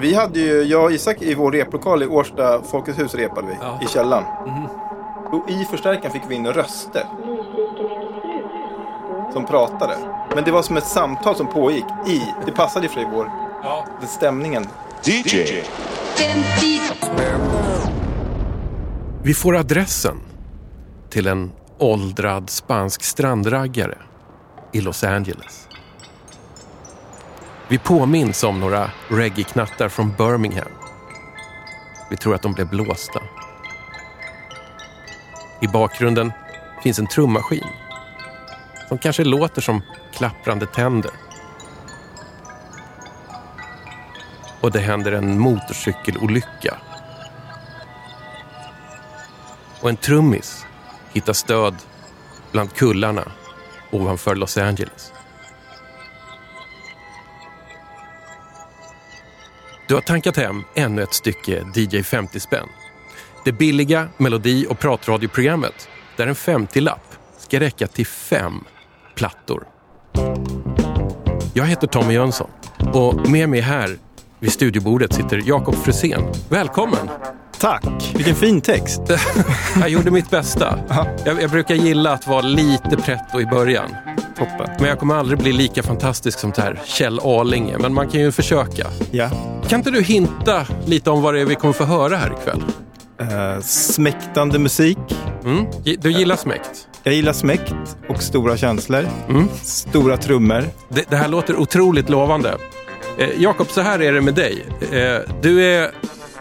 Vi hade ju, jag och Isak i vår replokal i Årsta Folkets hus repade vi. Ja. I källaren. Och i förstärkaren fick vi in röster. Som pratade. Men det var som ett samtal som pågick i. Det passade ju för i vår, Ja. den stämningen. DJ. Vi får adressen till en åldrad spansk strandraggare i Los Angeles. Vi påminns om några reggae-knattar från Birmingham. Vi tror att de blev blåsta. I bakgrunden finns en trummaskin som kanske låter som klapprande tänder. Och det händer en motorcykelolycka och en trummis hittar stöd bland kullarna ovanför Los Angeles. Du har tankat hem ännu ett stycke DJ 50 spänn. Det billiga melodi och pratradioprogrammet där en 50-lapp ska räcka till fem plattor. Jag heter Tommy Jönsson och med mig här vid studiobordet sitter Jakob Frisén. Välkommen! Tack! Vilken fin text. Jag gjorde mitt bästa. Jag, jag brukar gilla att vara lite pretto i början. Toppen. Men jag kommer aldrig bli lika fantastisk som det här Kjell Arlinge. Men man kan ju försöka. Ja. Kan inte du hinta lite om vad det är vi kommer få höra här ikväll? Eh, smäktande musik. Mm? Du gillar smäkt? Jag gillar smäkt och stora känslor. Mm. Stora trummor. Det, det här låter otroligt lovande. Eh, Jakob, så här är det med dig. Eh, du är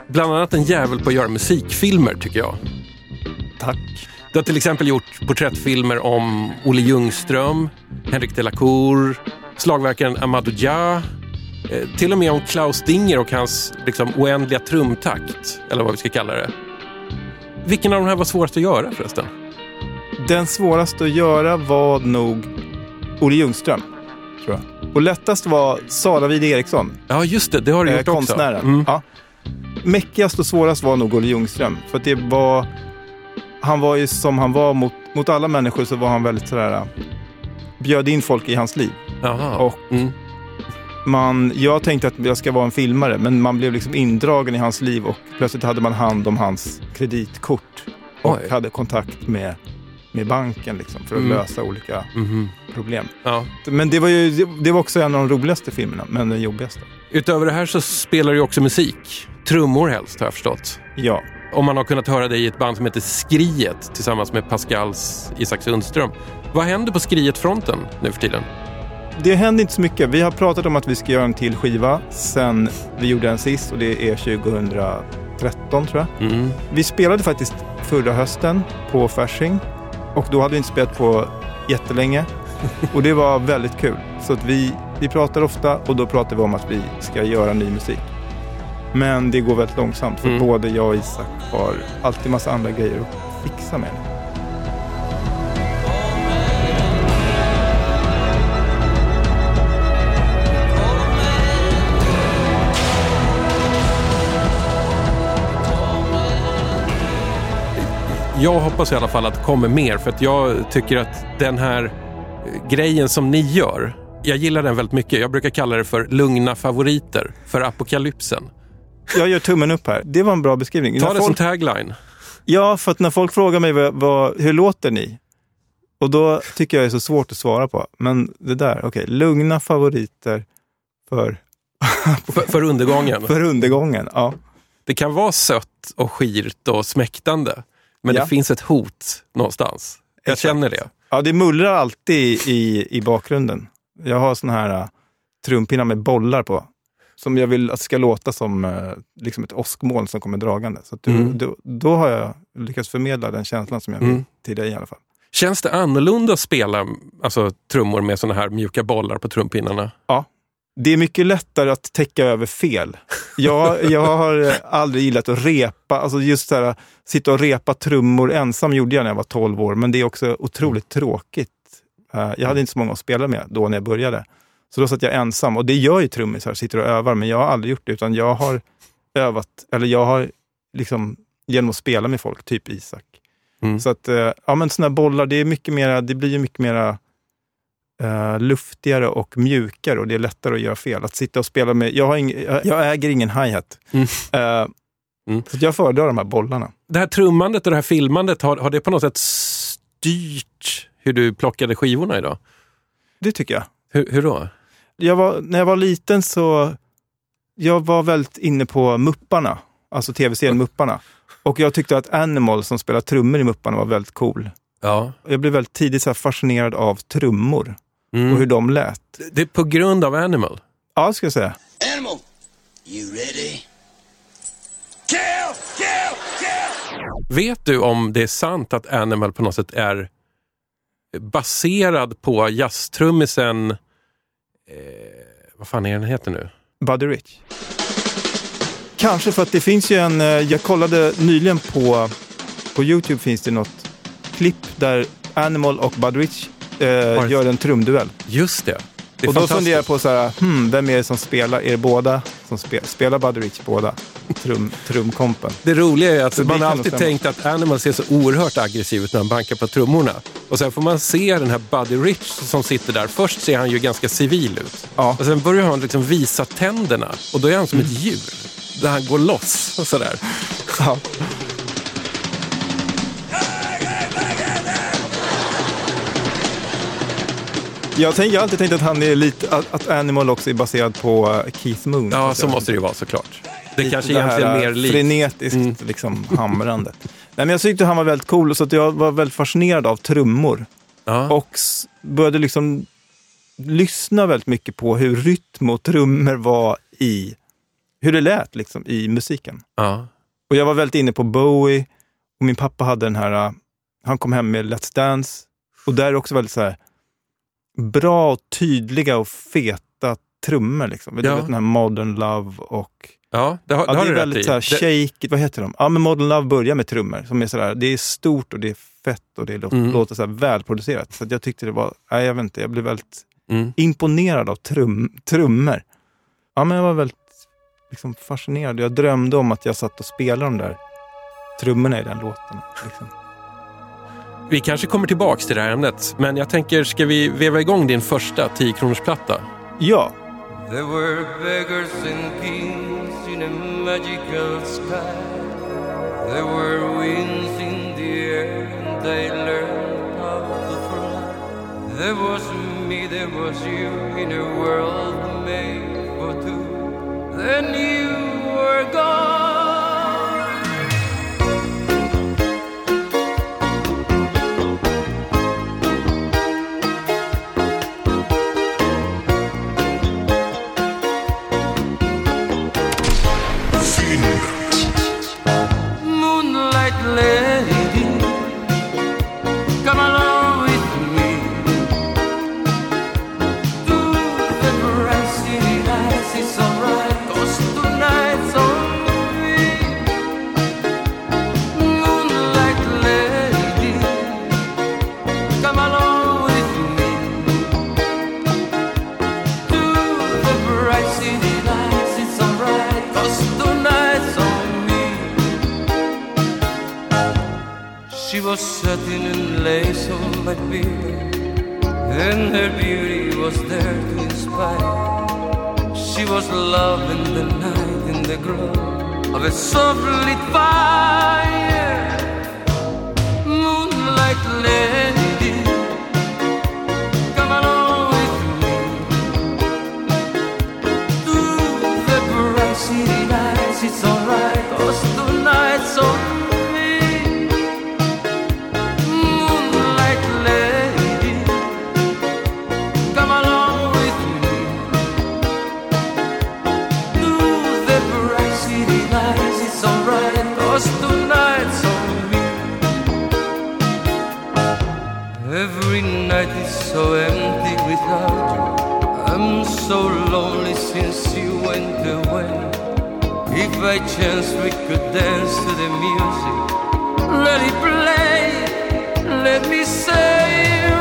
bland annat en jävel på att göra musikfilmer, tycker jag. Tack. Du har till exempel gjort porträttfilmer om Olle Ljungström, Henrik de la Cour, slagverkaren Amadou Dia, eh, till och med om Klaus Dinger och hans liksom, oändliga trumtakt, eller vad vi ska kalla det. Vilken av de här var svårast att göra förresten? Den svåraste att göra var nog Olle Ljungström. Tror jag. Och lättast var Sara Wide Eriksson. Ja, just det, det har du eh, gjort också. konstnären. Mm. Ja. Mäckigast och svårast var nog Olle Ljungström. För att det var... Han var ju som han var mot, mot alla människor så var han väldigt sådär... äh, Bjöd in folk i hans liv. Jaha. Och- mm. Man, jag tänkte att jag ska vara en filmare, men man blev liksom indragen i hans liv och plötsligt hade man hand om hans kreditkort. Och Oj. hade kontakt med, med banken liksom, för att Mm. lösa olika Mhm. problem. Ja. Men det var, ju, det, det var också en av de roligaste filmerna, men den jobbigaste. Utöver det här så spelar du också musik. Trummor helst, har jag förstått. Ja. Och man har kunnat höra dig i ett band som heter Skriet tillsammans med Pascals Isak Sundström. Vad händer på Skriet-fronten nu för tiden? Det händer inte så mycket. Vi har pratat om att vi ska göra en till skiva sen vi gjorde en sist och det är 2013 tror jag. Mm. Vi spelade faktiskt förra hösten på Fasching och då hade vi inte spelat på jättelänge och det var väldigt kul. Så att vi, vi pratar ofta och då pratar vi om att vi ska göra ny musik. Men det går väldigt långsamt för Mm. både jag och Isak har alltid massa andra grejer att fixa med. Jag hoppas i alla fall att det kommer mer för att jag tycker att den här grejen som ni gör, jag gillar den väldigt mycket. Jag brukar kalla det för lugna favoriter för apokalypsen. Jag gör tummen upp här. Det var en bra beskrivning. Ta När det folk- som tagline. Ja, för att när folk frågar mig vad, vad, hur låter ni? Och då tycker jag det är så svårt att svara på. Men det där, okej, lugna favoriter för, För, för undergången. för undergången. Ja. Det kan vara sött och skirt och smäktande. Men Ja. det finns ett hot någonstans. Jag Exakt. känner det. ja, det mullrar alltid i, i bakgrunden. Jag har såna här uh, trumpinnar med bollar på. Som jag vill att det ska låta som uh, liksom ett åskmoln som kommer dragande. Så du, Mm. då, då har jag lyckats förmedla den känslan som jag vill Mm. till dig i alla fall. Känns det annorlunda att spela alltså, trummor med såna här mjuka bollar på trumpinnarna? Det är mycket lättare att täcka över fel. Jag, jag har eh, aldrig gillat att repa, alltså just så här, sitta och repa trummor ensam gjorde jag när jag var 12 år, men det är också otroligt tråkigt. Eh, Jag hade inte så många att spela med då när jag började. Så då satt jag ensam och det gör ju trummisar, sitter och övar, men jag har aldrig gjort det, utan jag har övat, eller jag har liksom genom att spela med folk, typ Isak. Mm. Så att, eh, ja men sådana bollar, det är mycket mera, det blir ju mycket mera eh, luftigare och mjukare och det är lättare att göra fel. Att sitta och spela med, jag, har ing, jag, äger ingen hi-hat. Mm. Eh, Mm. Så jag föredrar de här bollarna. Det här trummandet och det här filmandet, har, har det på något sätt styrt hur du plockade skivorna idag? Det tycker jag. Hur, hur då? Jag var, när jag var liten så jag var väldigt inne på Mupparna, alltså tv-serien Mupparna. Och jag tyckte att Animal som spelar trummor i Mupparna var väldigt cool. Ja. Jag blev väldigt tidigt så här fascinerad av trummor och hur Mm. de lät. Det är på grund av Animal. Ja, ska jag säga. Animal, you ready? Kill! Kill! Kill! Vet du om det är sant att Animal på något sätt är baserad på jazztrummisen, vad fan är den heter nu? Buddy Rich. Kanske för att det finns ju en, eh, jag kollade nyligen på, på Youtube finns det något klipp där Animal och Buddy Rich eh, gör en trumduell. Just det. Det och då funderar jag på så här, hmm, vem är det som spelar? Är det båda som spelar? Spelar Buddy Rich båda? Trum, trumkompen. Det roliga är att man kan alltid tänkt att Animal ser så oerhört aggressiv ut när han bankar på trummorna. Och sen får man se den här Buddy Rich som sitter där. Först ser han ju ganska civil ut. Ja. Och sen börjar han liksom visa tänderna. Och då är han som ett djur. Där han går loss och sådär. Ja. Jag, tänker, jag har alltid tänkt att, han är lite, att, att Animal också är baserad på eh, Keith Moon. Ja, så måste det ju vara såklart. Det kanske det egentligen här är mer likt. frenetiskt Mm. liksom, hamrande. Nej, men jag tyckte han var väldigt cool, så att jag var väldigt fascinerad av trummor. Ja. Och började liksom lyssna väldigt mycket på hur rytm och trummor var i, hur det lät liksom, i musiken. ja. Och jag var väldigt inne på Bowie och min pappa hade den här, uh, han kom hem med Let's Dance och där är också väldigt så här bra och tydliga och feta trummor. Liksom. Du Ja. vet den här Modern Love och ja, det har, ja, det har det är du rätt väldigt i. så här Det- shake, vad heter de? Ja, men Modern Love börjar med trummor som är sådär, det är stort och det är fett och det låter, Mm. låter så välproducerat. Så jag tyckte det var, nej, jag vet inte, jag blev väldigt Mm. imponerad av trum, trummor. Ja, men jag var väldigt liksom, fascinerad. Jag drömde om att jag satt och spelade de där trummorna i den låten. Liksom. Vi kanske kommer tillbaks till det här ämnet, men jag tänker, ska vi veva igång din första 10-kronorsplatta? Ja, There were beggars and kings in a magical sky. There were winds in the air and they learned how to fly. There was me, there was you in a world made for two. Then you were gone. Was satin and lace on my beard, and her beauty was there to inspire. She was love in the night, in the glow of a soft lit fire. So lonely since you went away. If by chance we could dance to the music, let it play. Let me say,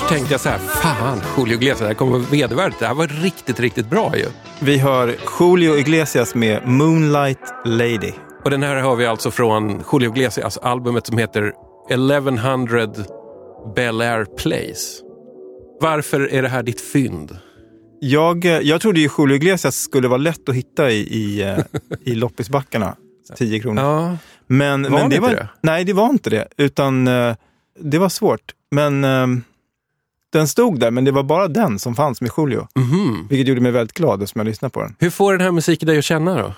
Först tänkte jag så här, fan Julio Iglesias, det här kommer vara vedervärdigt. Det här var riktigt, riktigt bra ju. Vi hör Julio Iglesias med Moonlight Lady. Och den här har vi alltså från Julio Iglesias albumet som heter 1100 Bel Air Place. Varför är det här ditt fynd? Jag, eh, jag trodde ju Julio Iglesias skulle vara lätt att hitta i, i, eh, i loppisbackarna. 10 kronor. Ja, Men, Var men det det var, inte det? Nej, det var inte det. Utan eh, det var svårt. Men eh, den stod där, men det var bara den som fanns med Julio. mhm. Vilket gjorde mig väldigt glad eftersom jag lyssnade på den. Hur får den här musiken dig att känna då?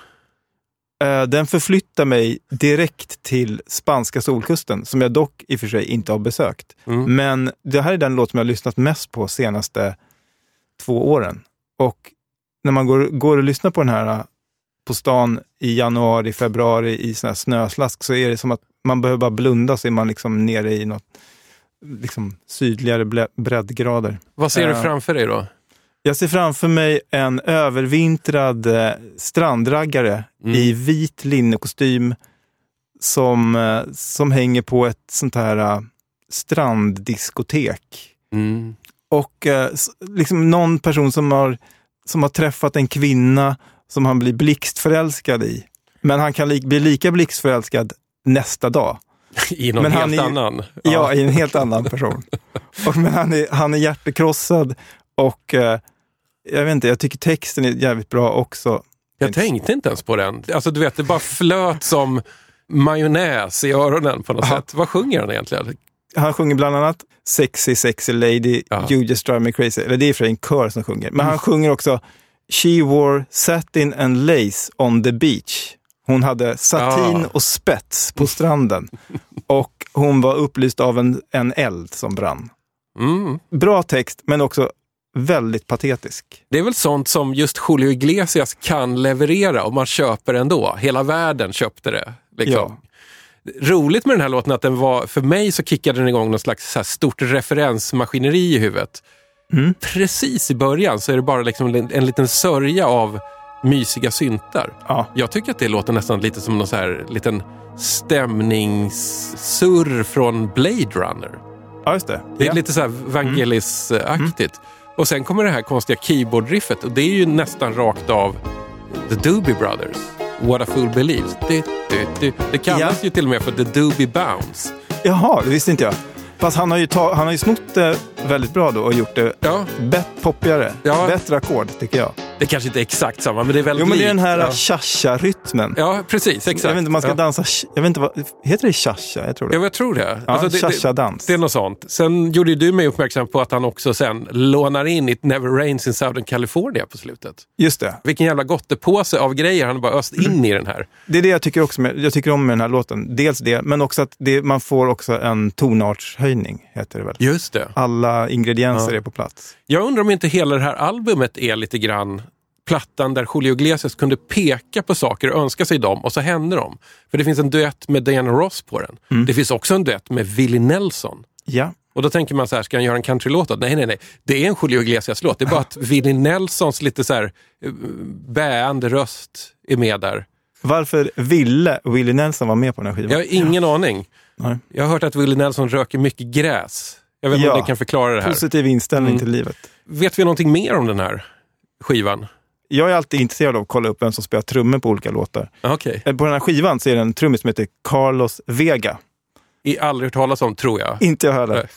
Eh, den förflyttar mig direkt till spanska solkusten, som jag dock i och för sig inte har besökt. Mm. Men det här är den låt som jag har lyssnat mest på senaste två åren. Och när man går, går och lyssnar på den här eh, på stan i januari, februari i sån här snöslask så är det som att man behöver bara blunda så är man liksom nere i något liksom sydligare breddgrader. Vad ser du Eh, framför dig då? Jag ser framför mig en övervintrad eh, strandraggare Mm. i vit linnekostym som, eh, som hänger på ett sånt här stranddiskotek. Mm. Och liksom någon person som har, som har träffat en kvinna som han blir blixtförälskad i. Men han kan li- bli lika blixtförälskad nästa dag. I någon Men han helt är- annan? Ja, i en helt annan person. Och, men han är, han är hjärtekrossad och eh, jag vet inte, jag tycker texten är jävligt bra också. Jag tänkte inte ens på den. Alltså du vet, det bara flöt som majonnäs i öronen på något Aha. sätt. Vad sjunger han egentligen? Han sjunger bland annat Sexy sexy lady, Ja. you just drive me crazy. Eller det är för en kör som sjunger. Men han sjunger också She wore satin and lace on the beach. Hon hade satin Ja. och spets på stranden. Och hon var upplyst av en, en eld som brann. Mm. Bra text, men också väldigt patetisk. Det är väl sånt som just Julio Iglesias kan leverera och man köper ändå. Hela världen köpte det. Liksom. Roligt med den här låten att den var, för mig så kickade den igång något slags stort referensmaskineri i huvudet. Mm. Precis i början så är det bara liksom en, en liten sörja av mysiga syntar. Ja. Jag tycker att det låter nästan lite som någon så här liten stämningssurr från Blade Runner. Ja, just det. Det är ja. lite så här Vangelis-aktigt. Och sen kommer det här konstiga keyboard-riffet och det är ju nästan rakt av The Doobie Brothers. What a fool believes. Det, det, det. det kallas Ja. ju till och med för The Doobie Bounce. Jaha, det visste inte jag. Fast han har ju, ta, han har ju snott det väldigt bra då och gjort det Ja, bett, poppigare. Ja. Bättre ackord, tycker jag. Det kanske inte är exakt samma, men det är väldigt Jo, men det är den här cha-cha-rytmen. Ja. ja, precis. Exakt. Jag vet inte, man ska ja. dansa... Jag vet inte vad... Heter det cha-cha? Jag tror det. Ja, jag tror det. Ja, Alltså, det, det, cha-cha-dans. det är något sånt. Sen gjorde du mig uppmärksam på att han också sen lånar in It Never Rains in Southern California på slutet. Just det. Vilken jävla gottepåse av grejer han bara öst in i den här. Det är det jag tycker, också med, jag tycker om med den här låten. Dels det, men också att det, man får också en tonartshöjning, heter det väl. Just det. Alla ingredienser Ja. är på plats. Jag undrar om inte hela det här albumet är lite grann plattan där Julio Iglesias kunde peka på saker och önska sig dem och så hände de. För det finns en duett med Diana Ross på den. Mm. Det finns också en duett med Willie Nelson. Ja. Och då tänker man så här, ska han göra en countrylåt? då? Nej, nej, nej. Det är en Julio Iglesias-låt. Det är bara att Willie Nelsons lite så här eh, bäande röst är med där. Varför ville Willie Nelson vara med på den här skivan? Jag har ingen aning. Nej. Jag har hört att Willie Nelson röker mycket gräs. Jag vet inte Ja. om det kan förklara det här. Positiv inställning Mm. till livet. Vet vi någonting mer om den här skivan? Jag är alltid intresserad av att kolla upp vem som spelar trummor på olika låtar. Okej. Eh, På den här skivan så är det en trummis som heter Carlos Vega. I aldrig hört talas om, tror jag. Inte jag heller.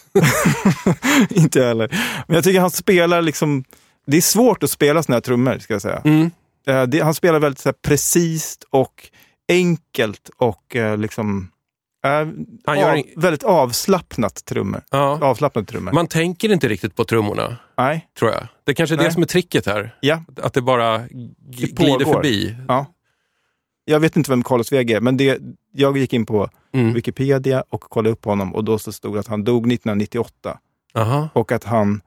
inte jag heller. Men jag tycker han spelar liksom... Det är svårt att spela såna här trummor, ska jag säga. Mm. Eh, det, han spelar väldigt så här, precis och enkelt och eh, liksom... eh, Han gör av, Väldigt avslappnat trummor. Ja. Avslappnat trummor. Man tänker inte riktigt på trummorna, Nej, tror jag. Det kanske är det Nej. som är tricket här. ja. Att det bara Det glider förbi. ja. Jag vet inte vem Carlos Vega är, men det, jag gick in på Mm. Wikipedia och kollade upp honom och då så stod det att han dog 1998 Aha. och att han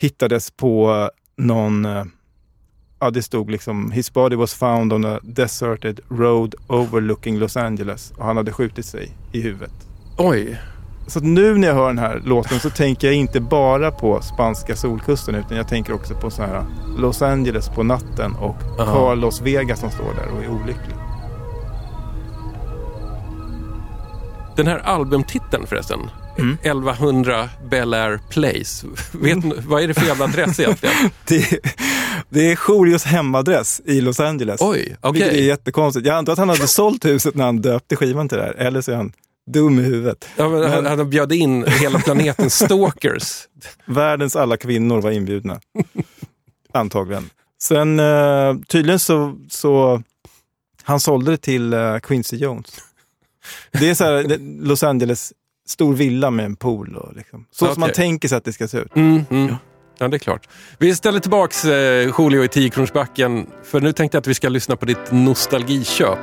hittades på någon... Ja, det stod liksom His body was found on a deserted road overlooking Los Angeles och han hade skjutit sig i huvudet. Oj. Så nu när jag hör den här låten så tänker jag inte bara på spanska solkusten utan jag tänker också på så här Los Angeles på natten och Aha. Carlos Vega som står där och är olycklig. Den här albumtiteln förresten, 1100 Bel Air Place. Vet, ni- vad är det för jävla adress egentligen? Det, det är Jolios hemadress i Los Angeles. Oj, okej. Vilket är jättekonstigt. Jag antar att han hade sålt huset när han döpte skivan till det här. Eller så är han dum i huvudet. Ja, men han, han bjöd in hela planeten stalkers. Världens alla kvinnor var inbjudna. Antagligen. Sen eh, tydligen så, så han sålde det till eh, Quincy Jones. Det är så här, Los Angeles, stor villa med en pool. Och liksom. Så som man tänker sig att det ska se ut. Mm, mm. Ja, det är klart. Vi ställer tillbaks eh, Julio i 10-kronorsbacken, för nu tänkte jag att vi ska lyssna på ditt nostalgiköp.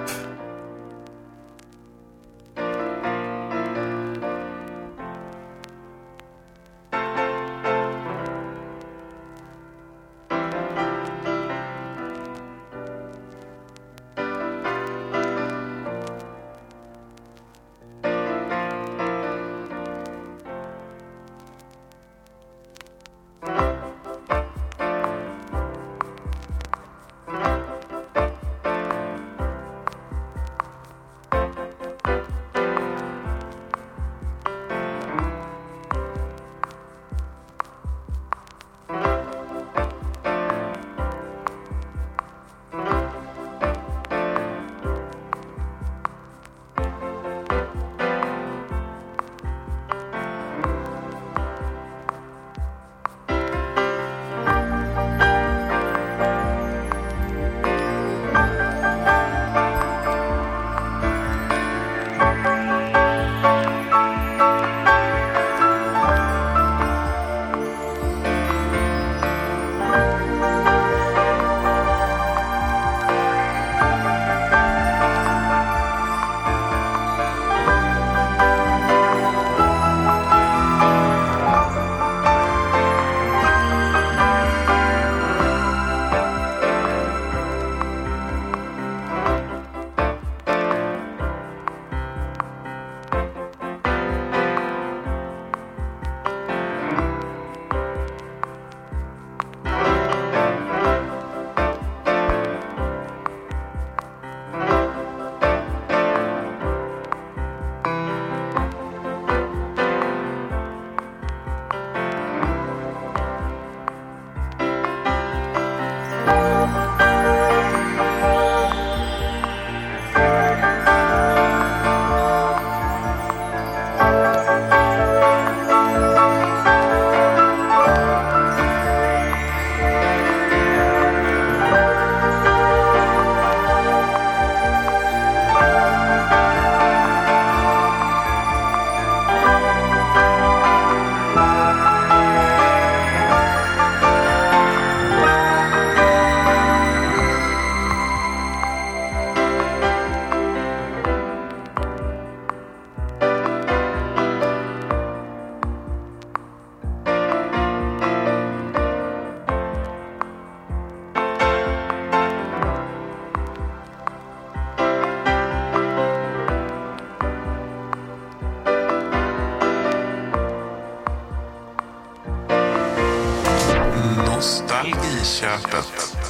Köpet.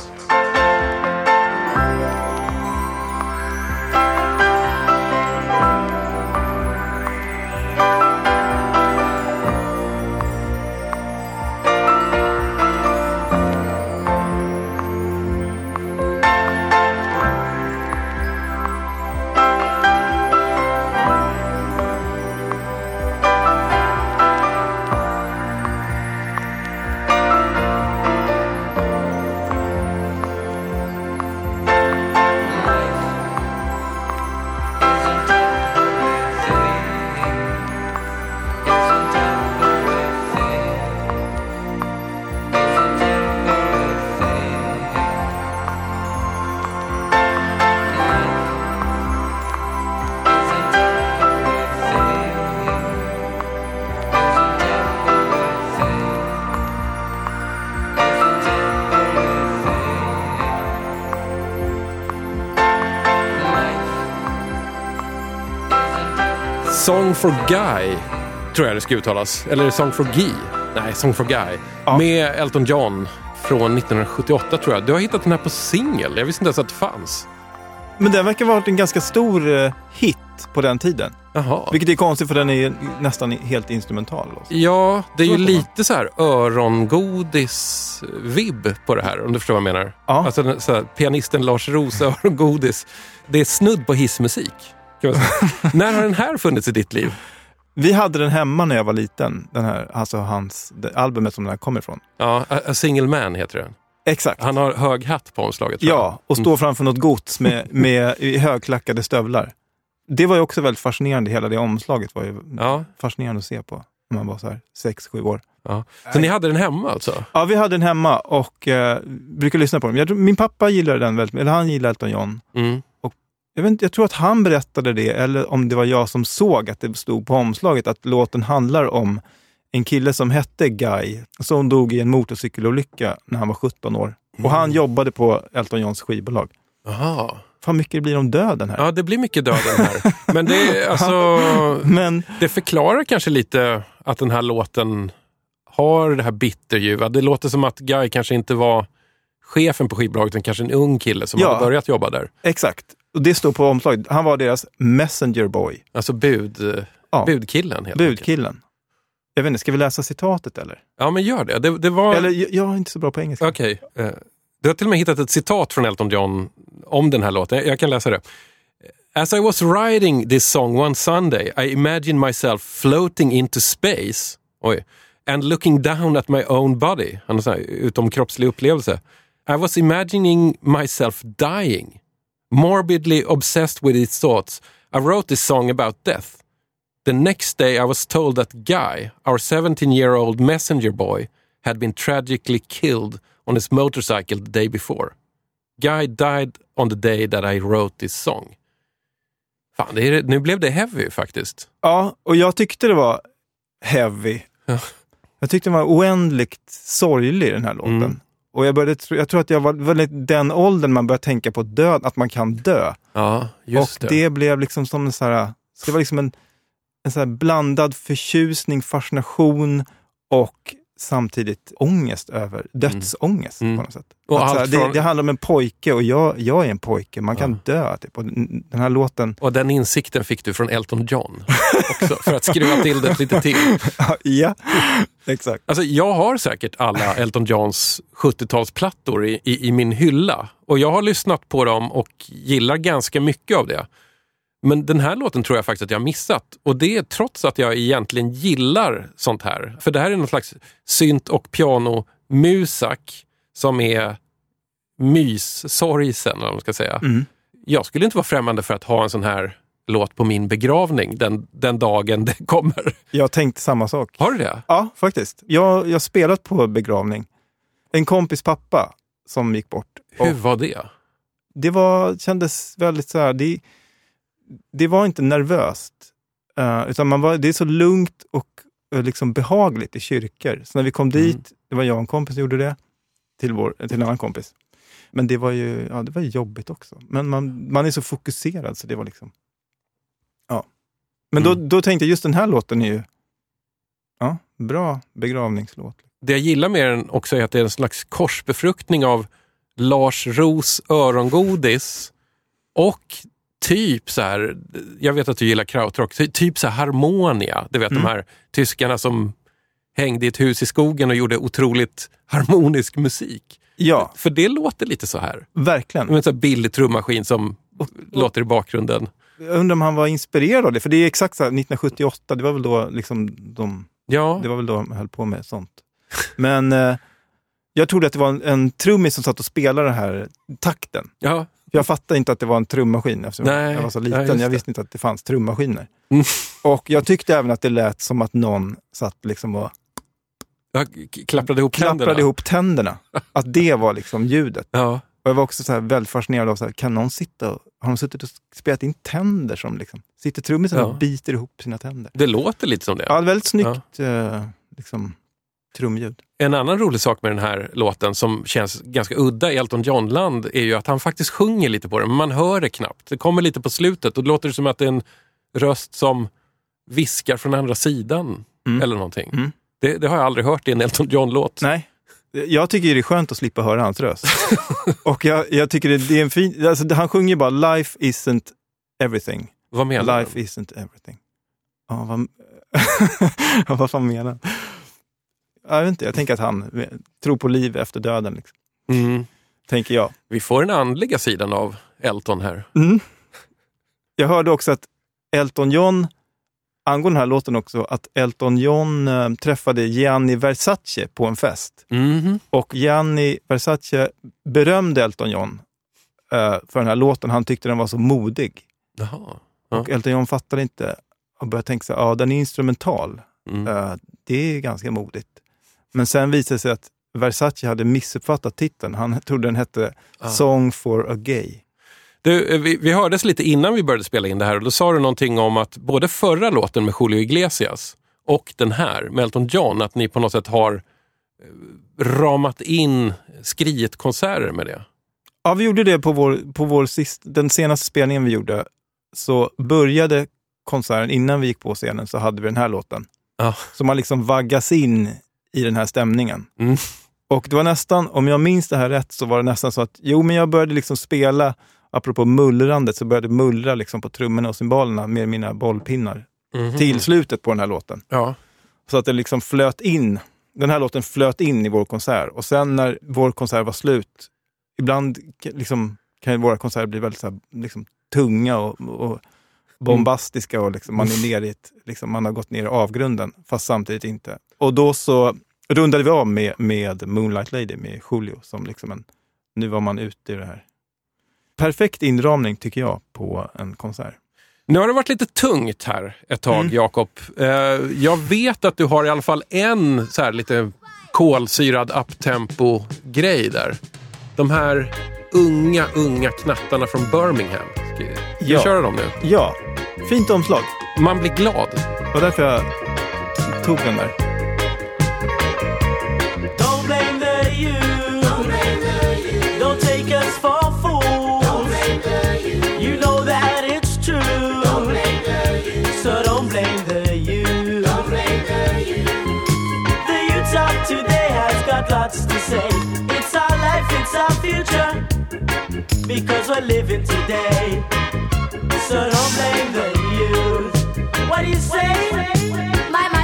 Song for Guy, tror jag det ska uttalas. Eller Song for Guy. Nej, Song for Guy. Ja. Med Elton John från 1978 tror jag. Du har hittat den här på singel. Jag visste inte ens att det fanns. Men den verkar ha varit en ganska stor eh, hit på den tiden. Jaha. Vilket är konstigt för den är nästan helt instrumental. Också. Ja, det är ju Så man. lite så här örongodis-vibb på det här, om du förstår vad jag menar. Ja. Alltså här, pianisten Lars Roos örongodis. Det är snudd på hissmusik. När har den här funnits i ditt liv? Vi hade den hemma när jag var liten, den här, alltså hans, det albumet som den här kommer ifrån. Ja, A, A Single Man heter den. Exakt. Han har hög hatt på omslaget. Ja, och stå framför något gods med, med högklackade stövlar. Det var ju också väldigt fascinerande, hela det omslaget var ju Ja, fascinerande att se på när man var så här sex, sju år. ja. Så ni hade den hemma alltså? Ja, vi hade den hemma och eh, brukar lyssna på den. Jag min pappa gillade den väldigt eller han gillade Elton John. Mm. Jag, vet inte, jag tror att han berättade det, eller om det var jag som såg att det stod på omslaget, att låten handlar om en kille som hette Guy, som dog i en motorcykelolycka när han var 17 år. Och han jobbade på Elton Johns skivbolag. Aha. Fan mycket det blir om döden här. Ja, det blir mycket döden här. Men det, alltså, Men det förklarar kanske lite att den här låten har det här bitterljuva. Det låter som att Guy kanske inte var chefen på skivbolaget, utan kanske en ung kille som Ja. hade börjat jobba där. exakt, och det står på omslaget. Han var deras messenger boy, Alltså bud, Ja. budkillen helt enkelt. budkillen. Jag vet inte, ska vi läsa citatet eller? Ja, men gör det. Det, det var... Eller jag, jag är inte så bra på engelska. Okej. eh, Du har till och med hittat ett citat från Elton John om den här låten. Jag- Jag kan läsa det. As I was writing this song one Sunday I imagined myself floating into space oj, and looking down at my own body. Han har utomkroppslig upplevelse. I was imagining myself dying. Morbidly obsessed with its thoughts, I wrote this song about death. The next day I was told that Guy, our 17 year old messenger boy, had been tragically killed on his motorcycle the day before. Guy died on the day that I wrote this song. Fan, det är, nu blev det heavy faktiskt. Ja, och jag tyckte det var heavy. Ja. Jag tyckte den var oändligt sorglig den här låten. Mm. Och jag, började, jag tror att jag var väldigt den åldern man börjar tänka på död, att man kan dö. Ja, just och det. det. blev liksom som en så här, det var liksom en, en så blandad förtjusning, fascination och samtidigt ångest över, dödsångest Mm. på något sätt. Och att här, det, det handlar om en pojke och jag, jag är en pojke, man kan dö. Typ. Och den den här låten, Och den insikten fick du från Elton John också, för att skruva till det lite till. ja, exakt. Alltså, jag har säkert alla Elton Johns 70-talsplattor i, i, i min hylla. Och jag har lyssnat på dem och gillar ganska mycket av det. Men den här låten tror jag faktiskt att jag har missat. Och det är trots att jag egentligen gillar sånt här. För det här är någon slags synt och pianomusak som är myssorgsen, eller vad man ska säga. Mm. Jag skulle inte vara främmande för att ha en sån här låt på min begravning den, den dagen det kommer. Jag tänkte samma sak. Har du det? Ja, faktiskt. Jag har spelat på begravning. En kompis pappa som gick bort. Hur var det? det var, kändes väldigt så här, det, det var inte nervöst. eh, utan man var, det är så lugnt och eh, liksom behagligt i kyrkor. Så när vi kom dit, det var jag och en kompis som gjorde det, till, vår, till en annan kompis. Men det var ju ja, det var jobbigt också. Men man, man är så fokuserad så det var liksom... Ja. Men då, Mm. då tänkte jag, just den här låten är ju ja, bra begravningslåt. Det jag gillar med den också är att det är en slags korsbefruktning av Lars Ros örongodis och typ så här, jag vet att du gillar krautrock, ty- typ så här Harmonia. Du vet Mm. de här tyskarna som hängde i ett hus i skogen och gjorde otroligt harmonisk musik. Ja, För det låter lite så här. verkligen. Med en sån billig trummaskin som låter i bakgrunden. Jag undrar om han var inspirerad av det, för det är exakt så här, 1978, det var väl då liksom de, Ja, det var väl då de höll på med sånt. Men eh, jag trodde att det var en, en trummis som satt och spelade den här takten. ja. Jag fattade inte att det var en trummaskin eftersom Nej, jag var så ja, liten. just jag visste inte att det fanns trummaskiner. Mm. Och jag tyckte även att det lät som att någon satt liksom och Jag klapprade ihop klapprade tänderna. ihop tänderna. Att det var liksom ljudet. Ja. Och jag var också så väldigt fascinerad av, så här, kan någon sitta och, har de suttit och spelat in tänder som liksom, sitter trummisen Ja. och biter ihop sina tänder? Det låter lite som det. Ja, väldigt snyggt eh, liksom, trumljud. En annan rolig sak med den här låten som känns ganska udda i Elton John-land är ju att han faktiskt sjunger lite på den, men man hör det knappt. Det kommer lite på slutet och det låter som att det är en röst som viskar från andra sidan Mm. eller någonting. Mm. Det, det har jag aldrig hört i en Elton John-låt. Nej, Jag tycker det är skönt att slippa höra hans röst. och jag, jag tycker det, det är en fin... Alltså, han sjunger bara “Life isn't everything”. Vad menar Life isn't everything. Ja, vad, vad fan menar han? Jag vet inte, jag tänker att han tror på liv efter döden. Liksom. Mm. Tänker jag. Vi får den andliga sidan av Elton här. Mm. Jag hörde också att Elton John, angående den här låten också, att Elton John äh, träffade Gianni Versace på en fest. Mhm. Och Gianni Versace berömde Elton John äh, för den här låten. Han tyckte den var så modig. Jaha. Ja. Och Elton John fattade inte och började tänka så här, ja den är instrumental. Mm. Eh, det är ganska modigt. Men sen visade det sig att Versace hade missuppfattat titeln. Han trodde den hette Ah. Song for a Gay. Du, eh, vi, vi hördes lite innan vi började spela in det här och då sa du någonting om att både förra låten med Julio Iglesias och den här med Elton John, att ni på något sätt har eh, ramat in skrietkonserter med det. Ja, vi gjorde det på, vår, på vår sist, den senaste spelningen vi gjorde. Så började konserten, innan vi gick på scenen, så hade vi den här låten. Ja. Så man liksom vaggas in i den här stämningen. Mm. Och det var nästan, om jag minns det här rätt, så var det nästan så att, jo men jag började liksom spela, apropå mullrandet, så började jag mullra liksom på trummorna och cymbalerna med mina bollpinnar Mhm. till slutet på den här låten. Ja. Så att det liksom flöt in, den här låten flöt in i vår konsert. Och sen när vår konsert var slut, ibland liksom, kan ju våra konserter bli väldigt så här, liksom, tunga och, och bombastiska och liksom, man är ner i ett, liksom, man har gått ner i avgrunden, fast samtidigt inte. Och då så rundade vi av med, med Moonlight Lady med Julio som liksom en, nu var man ute i det här. Perfekt inramning tycker jag på en konsert. Nu har det varit lite tungt här ett tag, Mm. Jakob. Eh, jag vet att du har i alla fall en så här lite kolsyrad uptempo-grej där. De här unga, unga knattarna från Birmingham. Ska ska vi Ja. köra dem nu? Ja, fint omslag. Man blir glad. Det var därför jag tog den där. Got to say. It's our life, it's our future. Because we're living today. So don't blame the youth. What do you say? My mother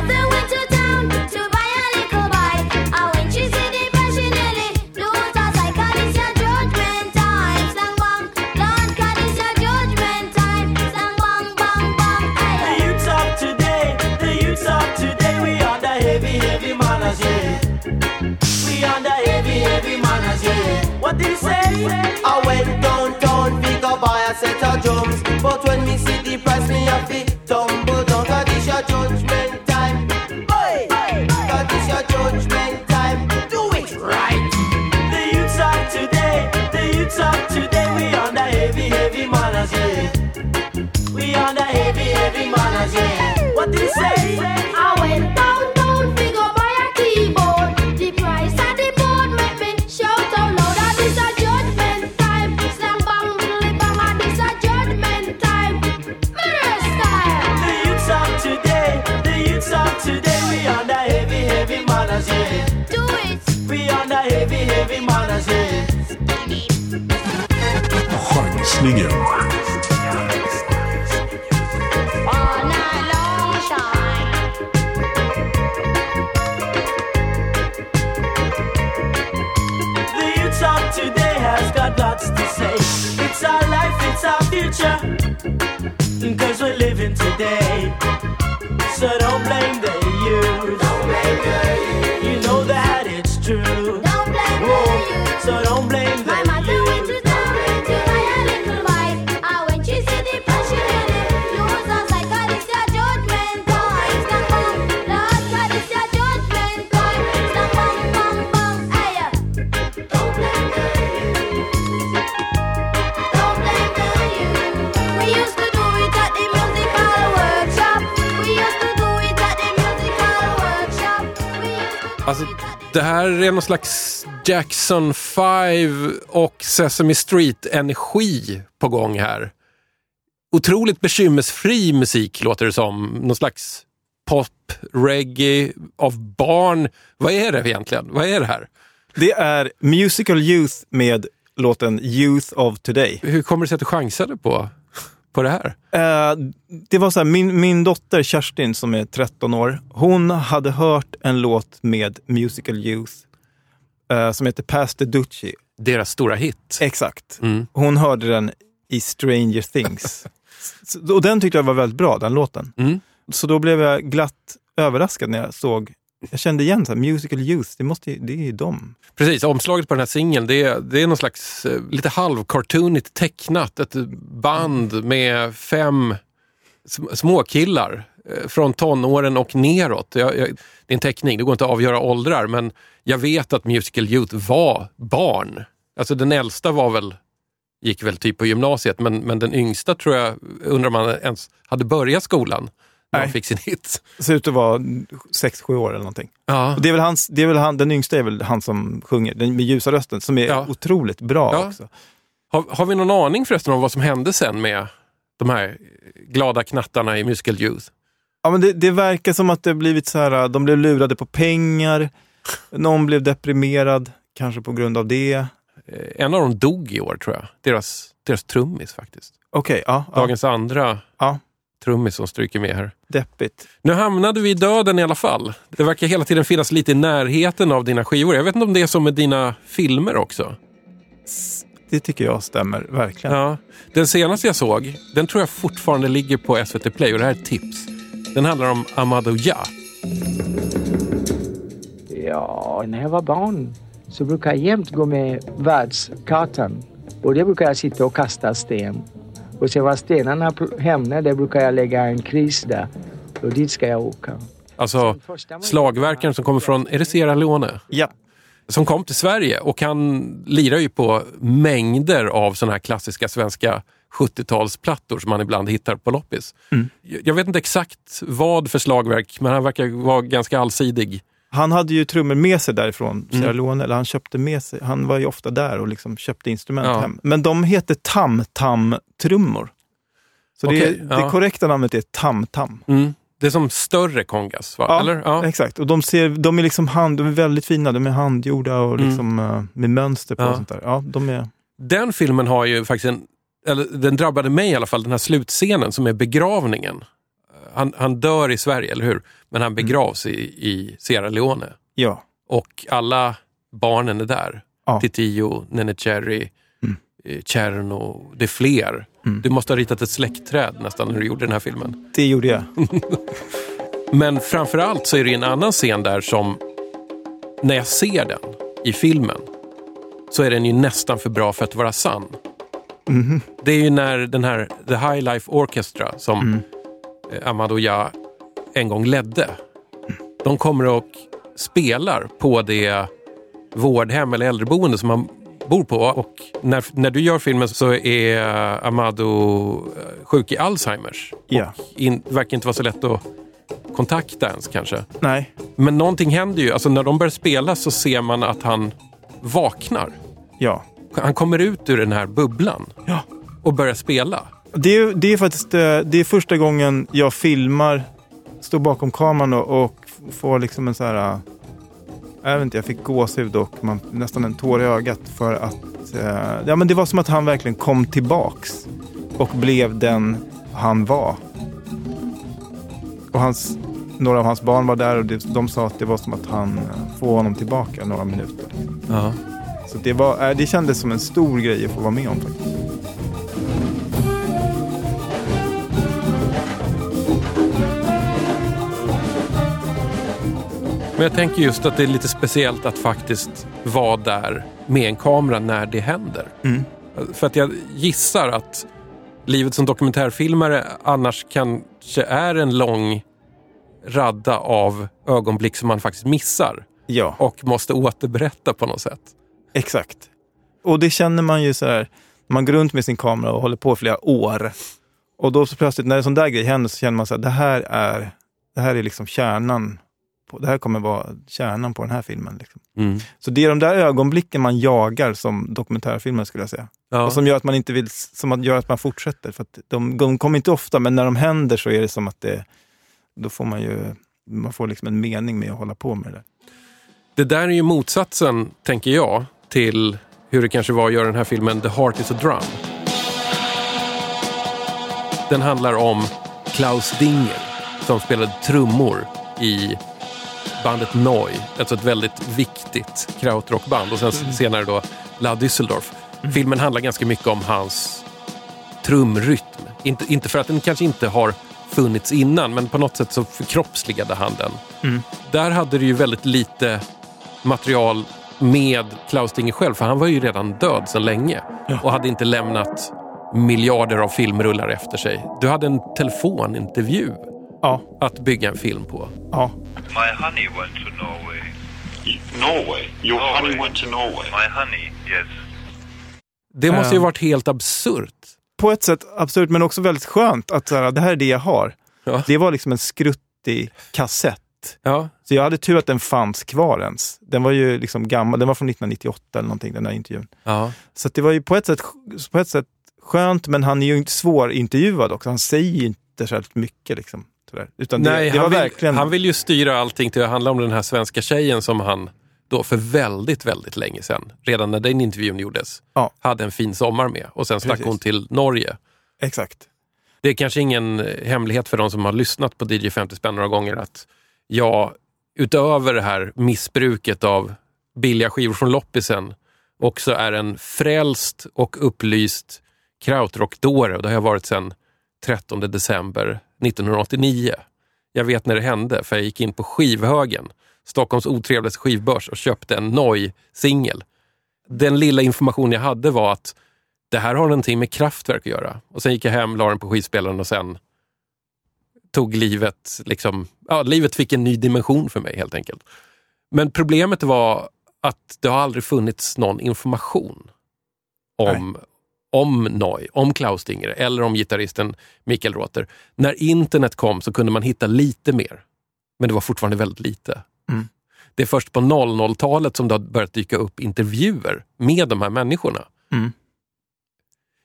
What did he say? I went downtown, pick up buy a set här är någon slags Jackson 5 och Sesame Street-energi på gång här. Otroligt bekymmersfri musik låter det som. Någon slags pop, reggae av barn. Vad är det egentligen? Vad är det här? Det är Musical Youth med låten Youth of Today. Hur kommer det sig att du chansade på, på det här? Eh, det var så här, min, min dotter Kerstin som är 13 år, hon hade hört en låt med Musical Youth eh, som heter Pass the Duchy. Deras stora hit. Exakt. Mm. Hon hörde den i Stranger Things. Och den tyckte jag var väldigt bra, den låten. Mm. Så då blev jag glatt överraskad när jag såg, jag kände igen så här, Musical Youth, det, måste, ju- det är ju dem. Precis, omslaget på den här singeln det, är- det är någon slags eh, lite halvcartoonigt tecknat. Ett band med fem småkillar eh, från tonåren och neråt. Jag, jag, det är en teckning, det går inte att avgöra åldrar men jag vet att Musical Youth var barn. Alltså den äldsta var väl, gick väl typ på gymnasiet men, men den yngsta tror jag, undrar om man ens hade börjat skolan när de fick sin hit. Ser ut att vara 6-7 år eller någonting. Ja. Och det är väl hans, det är väl han, den yngsta är väl han som sjunger, den med ljusa rösten, som är Ja. otroligt bra Ja. också. Har, har vi någon aning förresten om vad som hände sen med de här glada knattarna i Musical Youth? Ja, men det, det verkar som att det blivit så här, de blev lurade på pengar, någon blev deprimerad, kanske på grund av det. Eh, En av dem dog i år tror jag. Deras, deras trummis faktiskt. Okej, ja, ja, Dagens andra ja, trummis som stryker med här. deppigt. Nu hamnade vi i döden i alla fall. Det verkar hela tiden finnas lite i närheten av dina skivor. Jag vet inte om det är så med dina filmer också. Det tycker jag stämmer, verkligen. Ja. Den senaste jag såg, den tror jag fortfarande ligger på SVT Play och det här är ett tips. Den handlar om Amadou Ja. Ja, när jag var barn så brukade jag jämt gå med världskartan. Och det brukar jag sitta och kasta sten. Och sen var stenarna hemma, där brukar jag lägga en kris där. Och dit ska jag åka. Alltså slagverkaren som kommer från, är det Sierra Leone? Ja, som kom till Sverige och han lirar ju på mängder av såna här klassiska svenska 70-talsplattor som man ibland hittar på loppis. Jag jag vet inte exakt vad för slagverk, men han verkar vara ganska allsidig. Han hade ju trummor med sig därifrån Mm. Sierra Leone, eller han köpte med sig, han var ju ofta där och liksom köpte instrument Ja. hem. Men de heter tam-tam-trummor. Så Okej, det, ja. det korrekta namnet är tam-tam. Mm. Det är som större kongas, va? Ja, Eller? Ja. exakt. Och de, ser, de är liksom hand, de är väldigt fina, de är handgjorda och Mm. liksom, eh, med mönster på Ja. och sånt där. Ja, de är... Den filmen har ju faktiskt en, eller den drabbade mig i alla fall, den här slutscenen som är begravningen. Han, han dör i Sverige, eller hur? Men han begravs i, i Sierra Leone. Ja. Och alla barnen är där. Ja. Titio, Nene Cherry, Mm. eh, Cherno. Det är fler. Mm. Du måste ha ritat ett släktträd nästan när du gjorde den här filmen. Det gjorde jag. Men framförallt så är det en annan scen där som, när jag ser den i filmen, så är den ju nästan för bra för att vara sann. Mhm. Det är ju när den här The High Life Orchestra som Mm. Eh, Amadou Ja en gång ledde. De kommer och spelar på det vårdhem eller äldreboende som han bor på. Och när, när du gör filmen så är Amadou eh, sjuk i Alzheimers. Ja. Och in, verkar inte vara så lätt att kontakta ens kanske. Nej. Men någonting händer ju. Alltså när de börjar spela så ser man att han vaknar. Ja. Han kommer ut ur den här bubblan Ja. och börjar spela. Det är, det är faktiskt eh, det är första gången jag filmar, står bakom kameran och, och får liksom en så här... eh, Jag vet inte, jag fick gåshud och man, nästan en tår i ögat för att... eh, Ja, men det var som att han verkligen kom tillbaks och blev den han var. Och hans, några av hans barn var där och det, de sa att det var som att han får honom tillbaka några minuter. Ja. Så det, var, det kändes som en stor grej att få vara med om faktiskt. Men jag tänker just att det är lite speciellt att faktiskt vara där med en kamera när det händer. Mm. För att jag gissar att livet som dokumentärfilmare annars kanske är en lång radda av ögonblick som man faktiskt missar Ja. och måste återberätta på något sätt. Exakt. Och det känner man ju så här, man går runt med sin kamera och håller på i flera år. Och då så plötsligt, när en sån där grej händer så känner man så här, det här är, det här är liksom kärnan. På, det här kommer vara kärnan på den här filmen. Liksom. Mm. Så det är de där ögonblicken man jagar som dokumentärfilmer skulle jag säga. Ja. Och som gör att man inte vill, som att- gör att man fortsätter. För de, de kommer inte ofta, men när de händer så är det som att det, då får man ju, man får liksom en mening med att hålla på med det. Det där är ju motsatsen, tänker jag, till hur det kanske var att göra den här filmen The Heart is a Drum. Den handlar om Klaus Dinger som spelade trummor i bandet Neu, alltså ett väldigt viktigt krautrockband och sen senare då La Düsseldorf. Filmen handlar ganska mycket om hans trumrytm. Inte, inte för att den kanske inte har funnits innan, men på något sätt så förkroppsligade han den. Där hade det ju väldigt lite material med Klaus Dinger själv, för han var ju redan död sedan länge och hade inte lämnat miljarder av filmrullar efter sig. Du hade en telefonintervju Ja, att bygga en film på. ja. My honey went to Norway. Norway? Your Norway. honey went to Norway? My honey, yes. Det måste ju Ja. varit helt absurt. På ett sätt absurt, men också väldigt skönt att så här, det här är det jag har. Ja. Det var liksom en skruttig kassett. Ja, Så jag hade tur att den fanns kvar ens. Den var ju liksom gammal, den var från 1998 eller någonting, den här intervjun. ja. Så att det var ju på ett, sätt, på ett sätt skönt, men han är ju inte svårintervjuad också. Han säger ju inte särskilt mycket. Liksom, sådär. Utan det, Nej, det han, vill, verkligen... han vill ju styra allting till att handla om den här svenska tjejen som han då för väldigt, väldigt länge sedan, redan när den intervjun gjordes, Ja. hade en fin sommar med. Och sen stack Precis. hon till Norge. Exakt. Det är kanske ingen eh, hemlighet för de som har lyssnat på DJ 50 spänn några gånger att jag, utöver det här missbruket av billiga skivor från loppisen, också är en frälst och upplyst krautrockdåre. Och det har jag varit sedan 13 december 1989. Jag vet när det hände, för jag gick in på Skivhögen, Stockholms otrevligaste skivbörs och köpte en Noi-singel. Den lilla information jag hade var att det här har någonting med kraftverk att göra. Och sen gick jag hem, la den på skivspelaren och sen tog livet, liksom, ja, livet fick en ny dimension för mig helt enkelt. Men problemet var att det har aldrig funnits någon information om, om Neu, om Klaus Dinger eller om gitarristen Mikael Roter. När internet kom så kunde man hitta lite mer, men det var fortfarande väldigt lite. Mm. Det är först på 00-talet som det har börjat dyka upp intervjuer med de här människorna. Mm.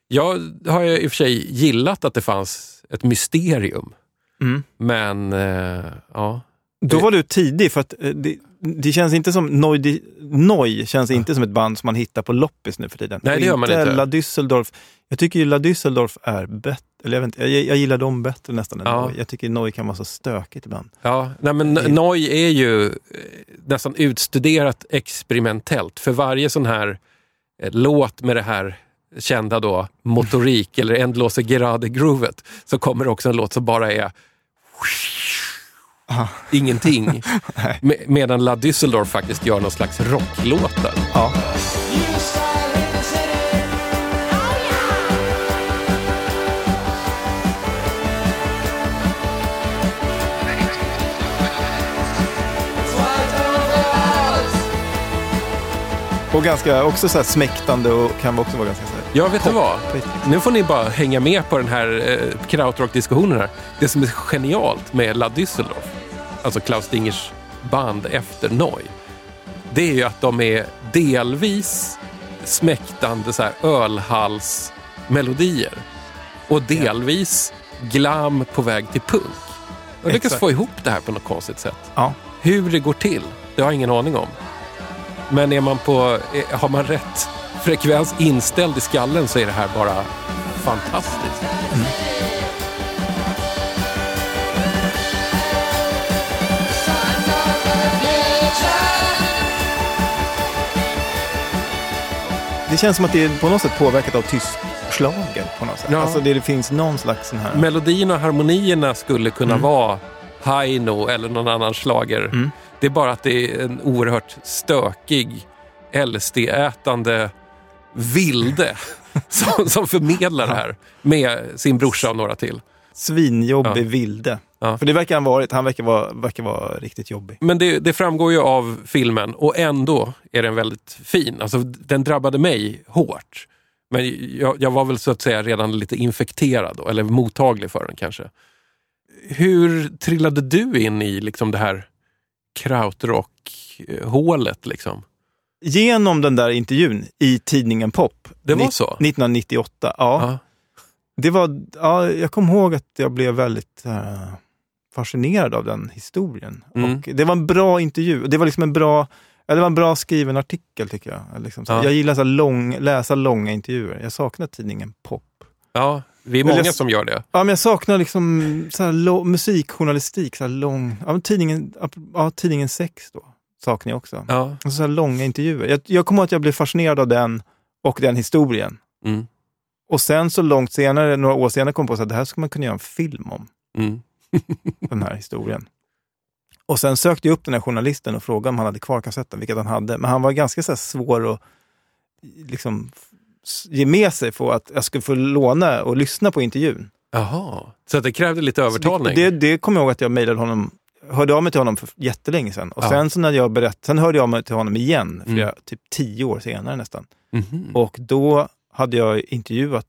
Jag har i och för sig gillat att det fanns ett mysterium, Mm. men eh, ja. Då var du tidig, för att eh, det, det känns inte som... Noi, Noi känns inte som ett band som man hittar på loppis nu för tiden. Nej, det gör man inte. La Düsseldorf. Jag tycker ju La Düsseldorf är bättre. Eller jag, vet inte, jag, jag gillar dem bättre nästan än Ja. Noi. Jag tycker Noi kan vara så stökigt ibland. Ja, nej men Noi är ju eh, nästan utstuderat experimentellt. För varje sån här eh, låt med det här kända då motorik eller ändlåse gerade-groovet så kommer det också en låt som bara är Aha. ingenting. Med- Medan La Düsseldorf faktiskt gör någon slags rocklåtar. Ja. Och ganska också så här smäktande och kan också vara ganska så här. Ja, vet du vad? Nu får ni bara hänga med på den här eh, krautrock-diskussionen här. Det som är genialt med La Düsseldorf, alltså Klaus Dingers band efter Neu, det är ju att de är delvis smäktande så här ölhalsmelodier och delvis glam på väg till punk. Och lyckas Exakt. få ihop det här på något konstigt sätt. Ja. Hur det går till, det har jag ingen aning om. Men är man på, har man rätt frekvens inställd i skallen så är det här bara fantastiskt. Det känns som att det är på något sätt påverkat av tysk schlager på något sätt. Ja. Alltså det, det finns någon slags sån här... Melodierna och harmonierna skulle kunna Mm. vara Haino eller någon annan slager. Mm. Det är bara att det är en oerhört stökig, LSD-ätande vilde som, som förmedlar det här med sin brorsa och några till. Svinjobbig Ja. vilde. Ja. För det verkar han varit. Han verkar vara, verkar vara riktigt jobbig. Men det, det framgår ju av filmen och ändå är den väldigt fin. Alltså, den drabbade mig hårt. Men jag, jag var väl så att säga redan lite infekterad då, eller mottaglig för den kanske. Hur trillade du in i liksom det här krautrock-hålet? Liksom? Genom den där intervjun i tidningen Pop. Det var så? 1998. Ja. Ja. Det var, ja, jag kommer ihåg att jag blev väldigt eh, fascinerad av den historien. Mm. Och det var en bra intervju. Det var liksom en bra Ja, det var en bra skriven artikel tycker jag. Liksom. Ja. Jag gillar så här lång, läsa långa intervjuer. Jag saknar tidningen Pop. Ja, vi är många jag- som gör det. Ja, men jag saknar liksom så här lo- musikjournalistik, så här lång, ja, tidningen, ja, tidningen Sex då, saknar jag också. Ja. Och så här långa intervjuer. Jag, jag kommer ihåg att jag blev fascinerad av den och den historien. Mm. Och sen så långt senare, några år senare, kom jag på att det här skulle man kunna göra en film om, Mm. den här historien. Och sen sökte jag upp den här journalisten och frågade om han hade kvar kassetten, vilket han hade. Men han var ganska så svår att liksom, ge med sig för att jag skulle få låna och lyssna på intervjun. Jaha, så det krävde lite övertalning? Det, det kommer jag ihåg att jag mejlade honom, hörde av mig till honom för jättelänge sedan. Och Ja. sen så när jag berätt, sen hörde jag av mig till honom igen, flera, Mm. typ tio år senare nästan. Mhm. Och då hade jag intervjuat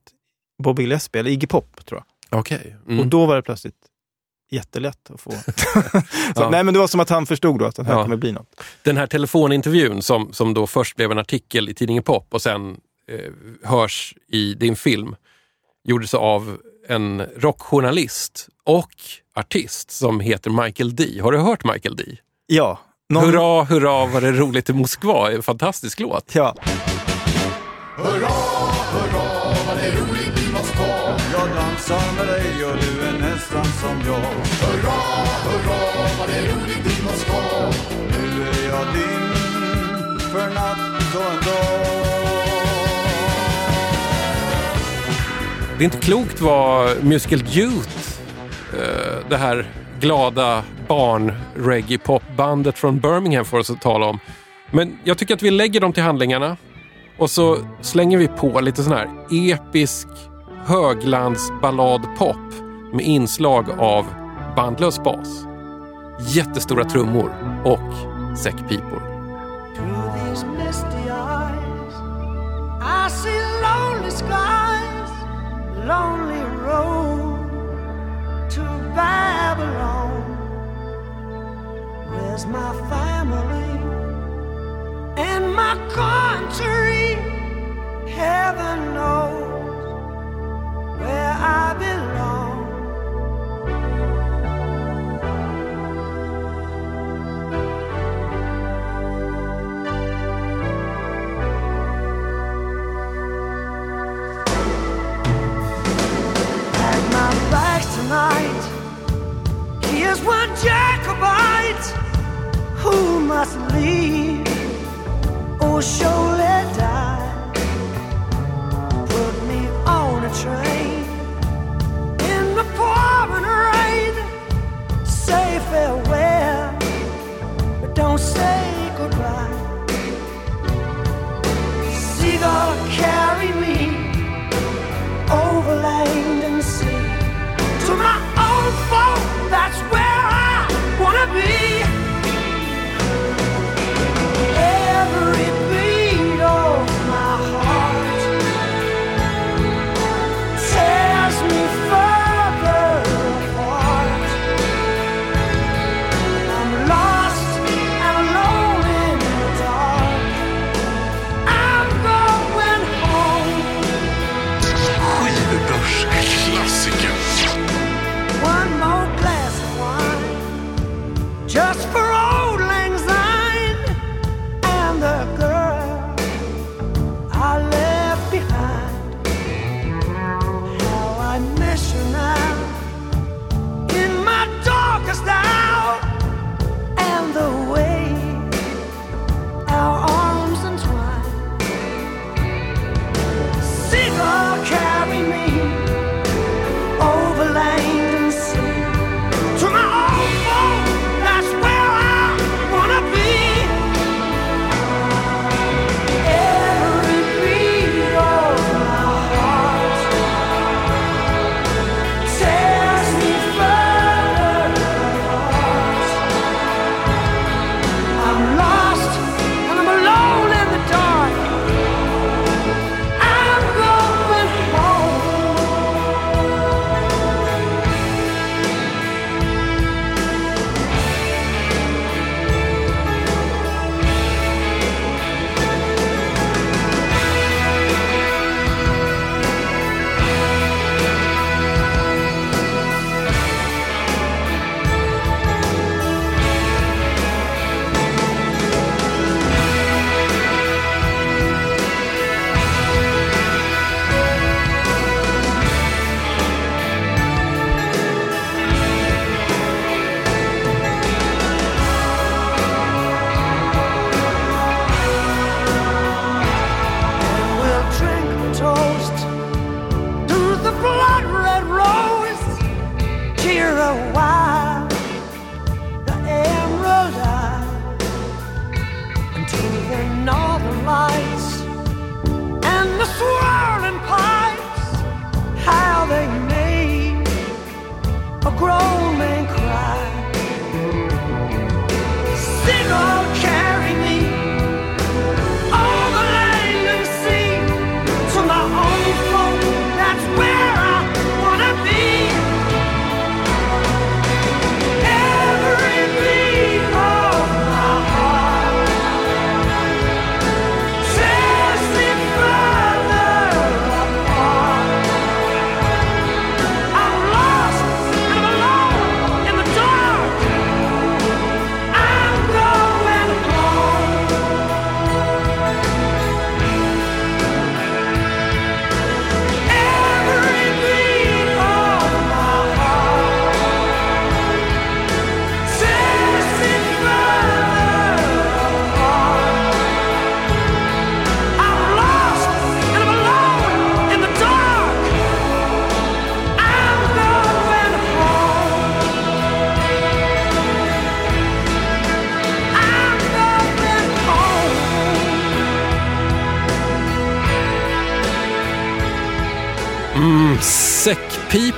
Bobby Gillespie, eller Iggy Pop tror jag. Okej. Mm. Och då var det plötsligt jättelätt att få. så, Ja. Nej men det var som att han förstod då att det här Ja. kommer bli något. Den här telefonintervjun som, som då först blev en artikel i tidningen Pop och sen eh, hörs i din film gjordes av en rockjournalist och artist som heter Michael D. Har du hört Michael D? Ja. Någon, Hurra, hurra vad det är roligt i Moskva. En fantastisk låt. Ja. Jag dansar med dig och du är nästan som jag. Hurra, hurra, vad det är roligt i Moskva Nu är jag din för natt och en dag. Det är inte klokt vad Musical Youth, eh, det här glada barn reggae popbandet från Birmingham får oss att tala om. Men jag tycker att vi lägger dem till handlingarna och så slänger vi på lite sån här episk höglandsballadpop med inslag av bandlös bas, jättestora trummor och säckpipor. Lonely road to Babylon. Where's my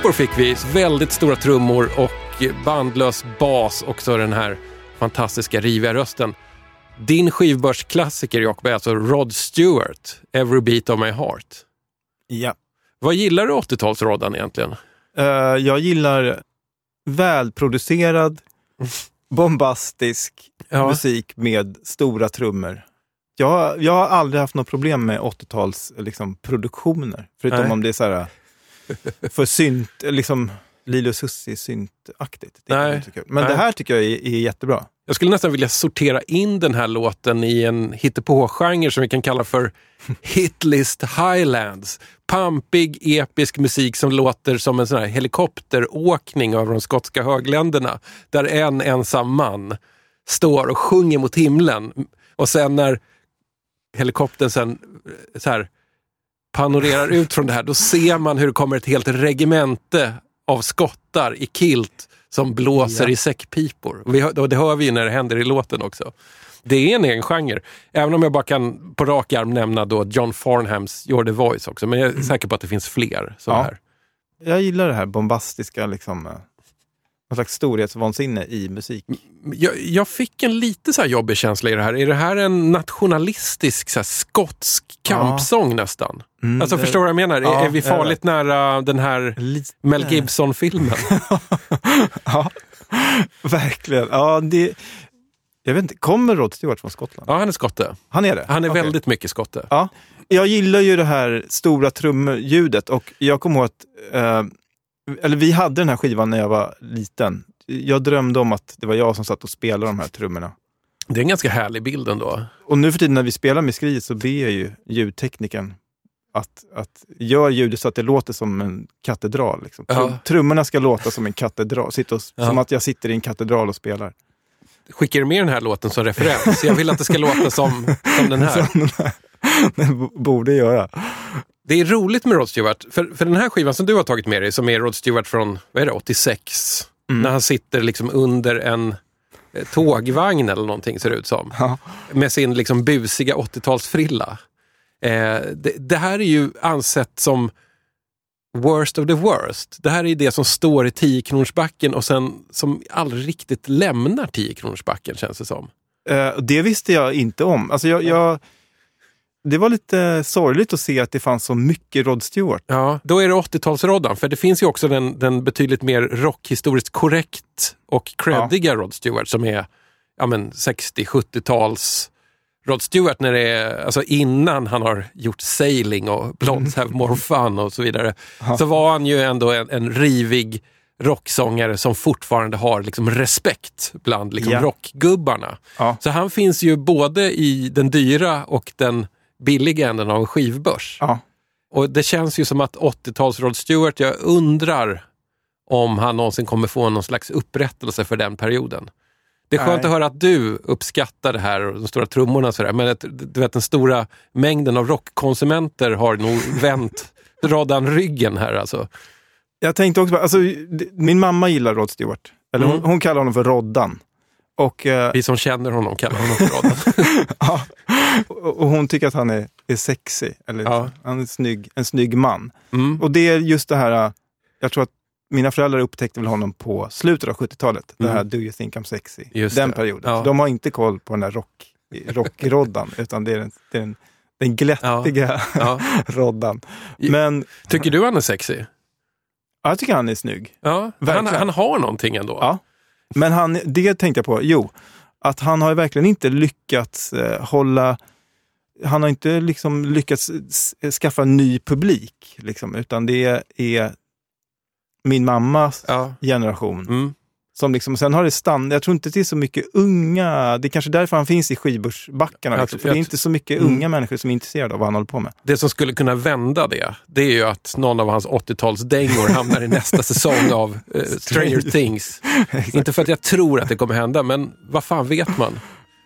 Säckpipor fick vi, väldigt stora trummor och bandlös bas och så den här fantastiska riviga rösten. Din skivbörsklassiker Jakob är alltså Rod Stewart, Every Beat of My Heart. Ja. Vad gillar du 80-talsroddan egentligen? Eh, jag gillar välproducerad, bombastisk Ja. musik med stora trummor. Jag, jag har aldrig haft något problem med 80-tals liksom, produktioner. Förutom Nej. om det är så här för synt, liksom Lilo Susi syntaktigt. Det Nej. Men Nej. det här tycker jag är, är jättebra. Jag skulle nästan vilja sortera in den här låten i en hittepå-genre som vi kan kalla för Hitlist Highlands. Pampig, episk musik som låter som en sån här helikopteråkning över de skotska högländerna. Där en ensam man står och sjunger mot himlen. Och sen när helikoptern sen eh, så här panorerar ut från det här, då ser man hur det kommer ett helt regemente av skottar i kilt som blåser Ja. i säckpipor. Och vi och det hör vi ju när det händer i låten också. Det är en egen genre. Även om jag bara kan på rak arm nämna då John Farnhams You're the Voice också. Men jag är säker på att det finns fler sådana Ja. här. Jag gillar det här bombastiska, liksom, eh, någon slags storhetsvansinne i musik. Jag, jag fick en lite så här jobbig känsla i det här. Är det här en nationalistisk så skotsk kampsång nästan? Mm, alltså det- förstår du vad jag menar? Ja, är vi jag farligt nära den här Lite. Mel Gibson-filmen? ja, verkligen. Ja, det, jag vet inte, kommer Rod Stewart från Skottland? Ja, han är skotte. Han är det? Han är Okej. väldigt mycket skotte. Ja. Jag gillar ju det här stora trummljudet och jag kommer ihåg att, eh, eller vi hade den här skivan när jag var liten. Jag drömde om att det var jag som satt och spelade de här trummorna. Det är en ganska härlig bild ändå. Och nu för tiden när vi spelar med skriet så ber jag ju ljudteknikern att, att gör ljudet så att det låter som en katedral. Liksom. Ja. Trum, trummorna ska låta som en katedral, Sitta och, Ja. som att jag sitter i en katedral och spelar. Skickar du med den här låten som referens? Jag vill att det ska låta som, som den här. Som den här den b- borde göra. Det är roligt med Rod Stewart, för, för den här skivan som du har tagit med dig, som är Rod Stewart från vad är det, 86, Mm. när han sitter liksom under en eh, tågvagn eller någonting ser det ut som. Ja. Med sin liksom busiga 80-talsfrilla. Eh, det, det här är ju ansett som worst of the worst. Det här är ju det som står i 10-kronorsbacken och sen som aldrig riktigt lämnar 10-kronorsbacken känns det som. Eh, det visste jag inte om. Alltså jag, jag, det var lite sorgligt att se att det fanns så mycket Rod Stewart. Ja, då är det 80-talsroddan. För det finns ju också den, den betydligt mer rockhistoriskt korrekt och creddiga Rod Stewart som är ja, men 60-70-tals Rod Stewart när det är, alltså innan han har gjort Sailing och Blondes Have More Fun och så vidare. Så var han ju ändå en, en rivig rocksångare som fortfarande har liksom respekt bland liksom Ja. rockgubbarna. Ja. Så han finns ju både i den dyra och den billiga änden av en skivbörs. Ja. Och det känns ju som att 80-tals Rod Stewart, jag undrar om han någonsin kommer få någon slags upprättelse för den perioden. Det är skönt Nej. att höra att du uppskattar det här och de stora trummorna och sådär, men du vet den stora mängden av rockkonsumenter har nog vänt roddan ryggen här alltså. Jag tänkte också, alltså, min mamma gillar Rod Stewart. Eller hon, Mm. hon kallar honom för Roddan. Och, eh, Vi som känner honom kallar honom för roddan. ja, och och hon tycker att han är, är sexy. Eller, Ja. Han är en snygg, en snygg man. Mm. Och det är just det här, eh, jag tror att mina föräldrar upptäckte väl honom på slutet av 70-talet. Det här Mm. Do you think I'm sexy? Just den det. perioden. Ja. De har inte koll på den där rock, rockroddan, utan det är den, det är den, den glättiga Ja. roddan. Men Tycker du han är sexy? ja, jag tycker han är snygg. Ja, han, han har någonting ändå. Ja. Men han, det tänkte jag på, jo, att han har verkligen inte lyckats eh, hålla han har inte liksom lyckats s- skaffa ny publik, liksom, utan det är min mammas Ja. generation. Mm. Som liksom, sen har det stannat, jag tror inte det är så mycket unga, det är kanske därför han finns i skivbörsbackarna. Liksom, för det är inte så mycket Mm. unga människor som är intresserade av vad han håller på med. Det som skulle kunna vända det, det är ju att någon av hans 80-talsdängor hamnar i nästa säsong av eh, Stranger Things. Inte för att jag tror att det kommer hända, men vad fan vet man?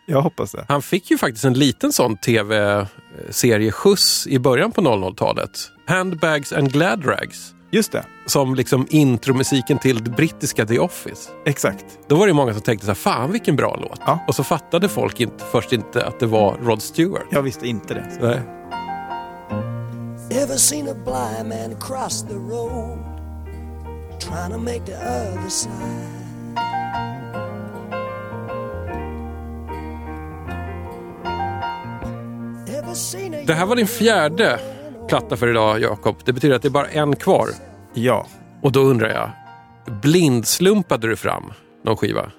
Jag hoppas det. Han fick ju faktiskt en liten sån tv-serieskjuts i början på 00-talet. Handbags and Glad Rags. Just det, Som liksom intromusiken till det brittiska The Office. exakt. Då var det många som tänkte så här, fan vilken bra låt. Ja. Och så fattade folk inte, först inte att det var Rod Stewart. Jag visste inte det. Nej. Ever seen a blind man cross the road trying to make the other side? Det här var din fjärde platta för idag, Jakob. Det betyder att det är bara en kvar. Ja. Och då undrar jag, blindslumpade du fram någon skiva?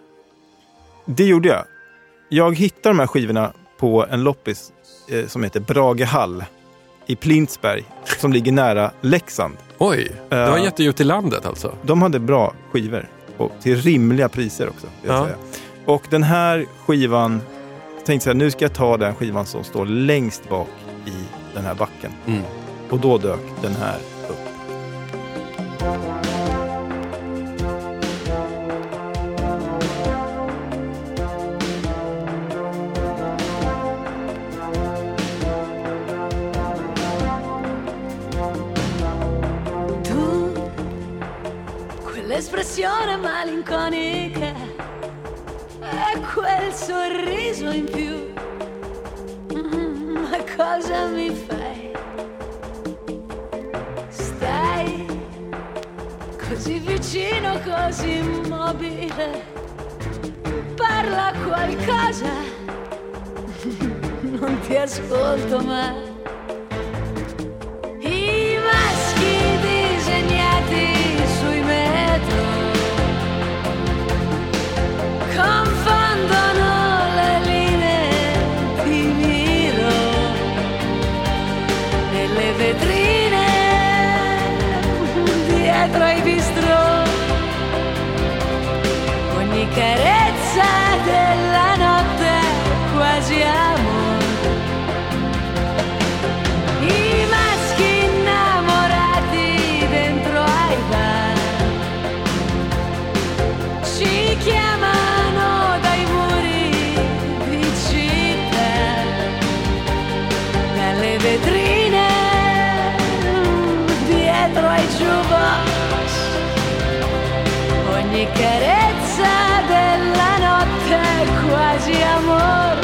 Det gjorde jag. Jag hittade de här skivorna på en loppis eh, som heter Bragehall i Plintsberg som ligger nära Leksand. Oj, Eh, gett dig ut i landet alltså? De hade bra skivor och till rimliga priser också. Ja. Och den här skivan, jag tänkte så här, nu ska jag ta den skivan som står längst bak i den här backen. Mm. Och då dök den här upp. Tu, quell'espressione malinconica e quel sorriso in più, Mm, ma cosa mi fai? Così vicino, così immobile, parla qualcosa, non ti ascolto mai. I maschi disegnati sui metro confondono vetrine dietro ai jukebox. Ogni carezza della notte è quasi amore.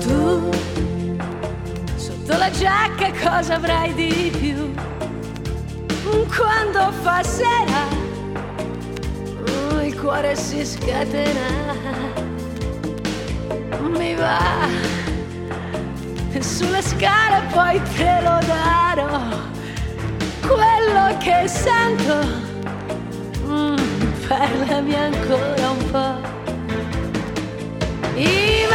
Tu sotto la giacca cosa avrai di più? Quando fa sera cuore si scatena. Mi va sulle scale poi te lo darò. Quello che sento, mm, parlami ancora un po'. I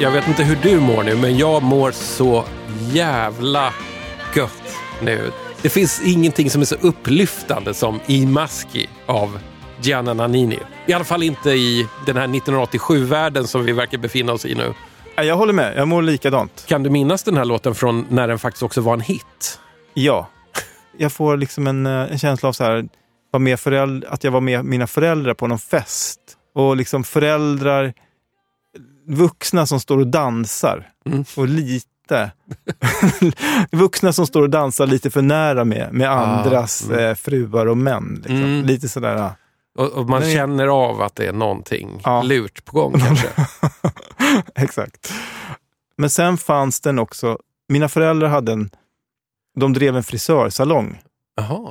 Jag vet inte hur du mår nu, men jag mår så jävla gött nu. Det finns ingenting som är så upplyftande som I Maski av Gianna Nannini. I alla fall inte i den här 1987-världen som vi verkar befinna oss i nu. Ja, Jag håller med, jag mår likadant. Kan du minnas den här låten från när den faktiskt också var en hit? Ja. Jag får liksom en, eh, en känsla av så här, var med föräld- att jag var med mina föräldrar på någon fest. Och liksom föräldrar, vuxna som står och dansar. Och lite vuxna som står och dansar lite för nära med, med andras eh, fruar och män. Liksom. Mm. Lite sådär. ah. Och, och man Nej. känner av att det är någonting Ja. lurt på gång kanske. Exakt. Men sen fanns den också, mina föräldrar hade en, de drev en frisörsalong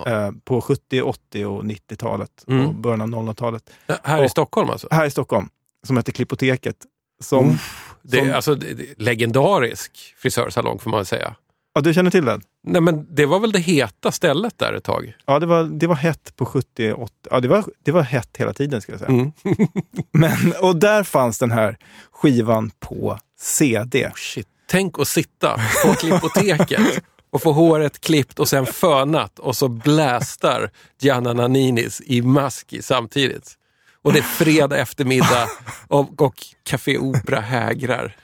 eh, på 70, 80 och 90-talet Mm. och början av 00-talet. Här i Och- Stockholm alltså? Här i Stockholm, som hette Klippoteket. Som, Det, som, alltså, det, det, legendarisk frisörsalong får man säga. ja, du känner till den? Nej, men det var väl det heta stället där ett tag? Ja, det var, det var hett på 70, 80. Ja, det var, det var hett hela tiden ska jag säga. Mm. Men, och där fanns den här skivan på CD. Shit. Tänk att sitta på klippoteket och få håret klippt och sen fönat och så blästar Gianna Nanninis i Maski samtidigt. Och det är fredag eftermiddag och, och Café Opera hägrar.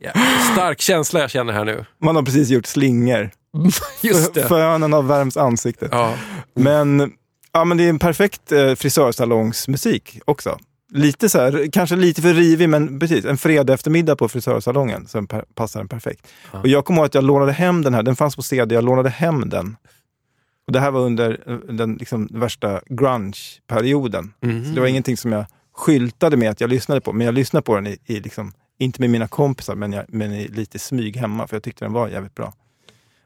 Ja, stark känsla jag känner här nu. Man har precis gjort slingor. Just det. Fönen har värms ansiktet. Ja. Men, ja, men det är en perfekt eh, frisörsalongsmusik också. Lite så här, kanske lite för rivig, men precis. En fredag eftermiddag på frisörsalongen, så passar den perfekt. Och jag kommer ihåg att jag lånade hem den här, den fanns på CD, jag lånade hem den. Och det här var under eh, den liksom, värsta grunge-perioden. Så det var ingenting som jag skyltade med att jag lyssnade på, men jag lyssnade på den i, i liksom, inte med mina kompisar, men, jag, men i lite smyg hemma, för jag tyckte den var jävligt bra.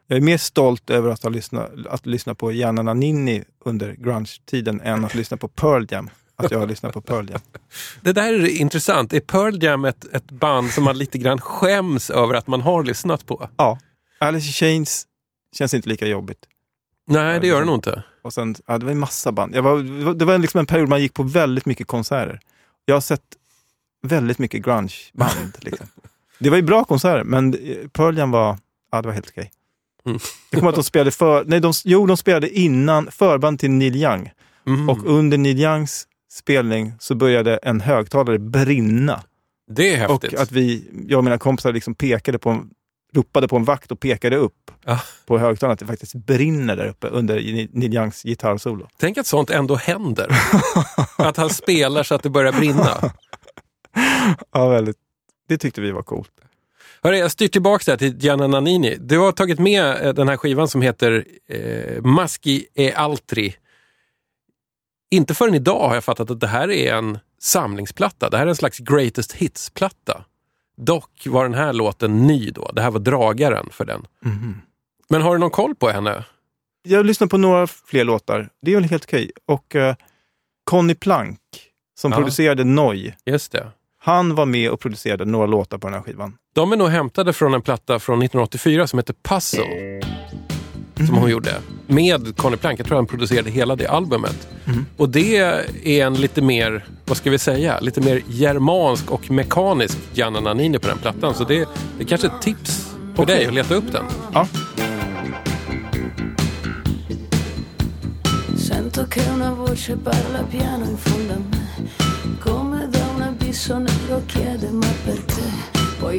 Jag är mer stolt över att ha lyssnat, att lyssna på Gianna Nannini under grunge-tiden än att lyssna på Pearl Jam. Att jag har lyssnat på Pearl Jam. Det där är intressant. Är Pearl Jam ett, ett band som man lite grann skäms över att man har lyssnat på? Ja. Alice in Chains känns inte lika jobbigt. Nej, det gör det nog inte. Och sen, ja, det var en massa band. Jag var, det var liksom en period man gick på väldigt mycket konserter. Jag har sett väldigt mycket grunge-band. Liksom. Det var ju bra konserter, men Pearl Jam var, ja, det var helt okej. Mm. Jag kommer att de spelade för, nej, de, jo, de spelade innan, förband till Neil Young. Mm. Och under Neil Youngs spelning så började en högtalare brinna. Det är häftigt. Och att vi, jag och mina kompisar liksom pekade på en, ropade på en vakt och pekade upp Ja. på högtalaren att det faktiskt brinner där uppe under Neil Youngs gitarrsolo. Tänk att sånt ändå händer. att han spelar så att det börjar brinna. Ja, väldigt. Det tyckte vi var coolt. Hörru, jag styr tillbaka till Gianna Nannini. Du har tagit med eh, den här skivan som heter eh, Maschi e altri. Inte förrän idag har jag fattat att det här är en samlingsplatta. Det här är en slags greatest hits-platta. Dock var den här låten ny då. Det här var dragaren för den. Men har du någon koll på henne? Jag lyssnade på några fler låtar. Det är väl helt okej. Och uh, Conny Plank, som Ja. producerade Noi, Just det. han var med och producerade några låtar på den här skivan. De är nog hämtade från en platta från 1984 som heter Puzzle. Som hon gjorde. Med Conny Plank. Jag tror han producerade hela det albumet. Och det är en lite mer, vad ska vi säga, lite mer germansk och mekanisk Gianna Nannini på den plattan. Så det, det är kanske ett tips för Okej. dig att leta upp den. Ja. Sento che una voce parla piano in fondo a me, come da un abisso nero chiede ma perché? Poi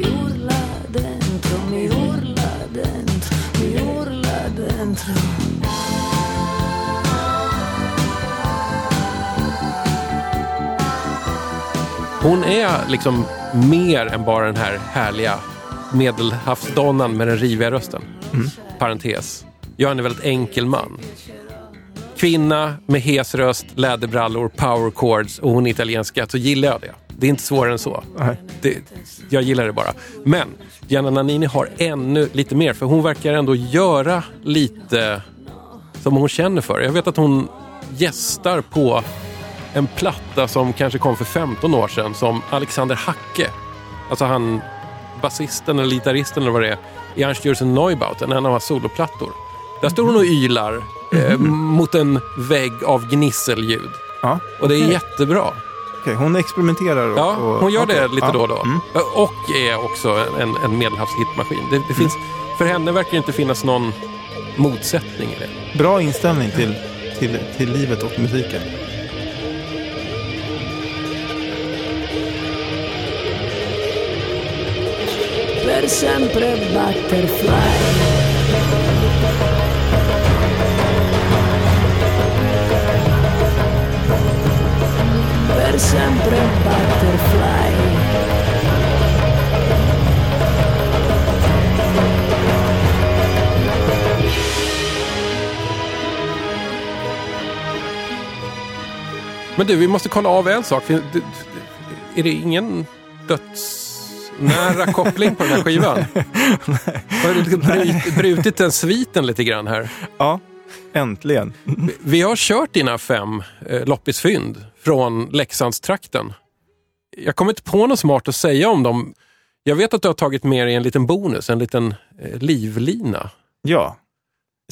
Hon är liksom mer än bara den här härliga medelhavsdonnan med den riviga rösten. Parentes. Jag är en väldigt enkel man. Kvinna med hes röst, läderbrallor, power chords och hon är italienska, så gillar jag det. Det är inte svårare än så. Det, jag gillar det bara. Men Gianna Nannini har ännu lite mer, för hon verkar ändå göra lite som hon känner för. Jag vet att hon gästar på en platta som kanske kom för 15 år sedan som Alexander Hacke, alltså han basisten eller gitarristen eller vad det är, i Einstürzen Neubauten, en av hans soloplattor. Där står hon och ylar eh, mot en vägg av gnisselljud. Ja. Och det är jättebra. Okej, hon experimenterar och... Ja, och, hon gör det okej. lite Ja. då och då. Mm. Och är också en, en medelhavshitmaskin. Det, det finns, För henne verkar det inte finnas någon motsättning i det. Bra inställning till, till, till livet och musiken. Per sempre butterfly. Per sempre butterfly. Men du, vi måste kolla av en sak. Är det ingen dödsnära koppling på den här skivan? Har du brut- brutit den sviten lite grann här? Ja, äntligen. Vi- har kört dina fem eh, loppisfynd från Leksandstrakten. Jag kommer inte på något smart att säga om dem. Jag vet att du har tagit med dig en liten bonus, en liten eh, livlina. Ja.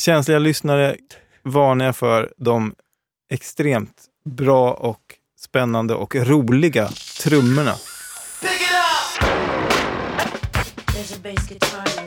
Känsliga lyssnare varnar jag för de extremt bra och spännande och roliga trummorna. There's a bass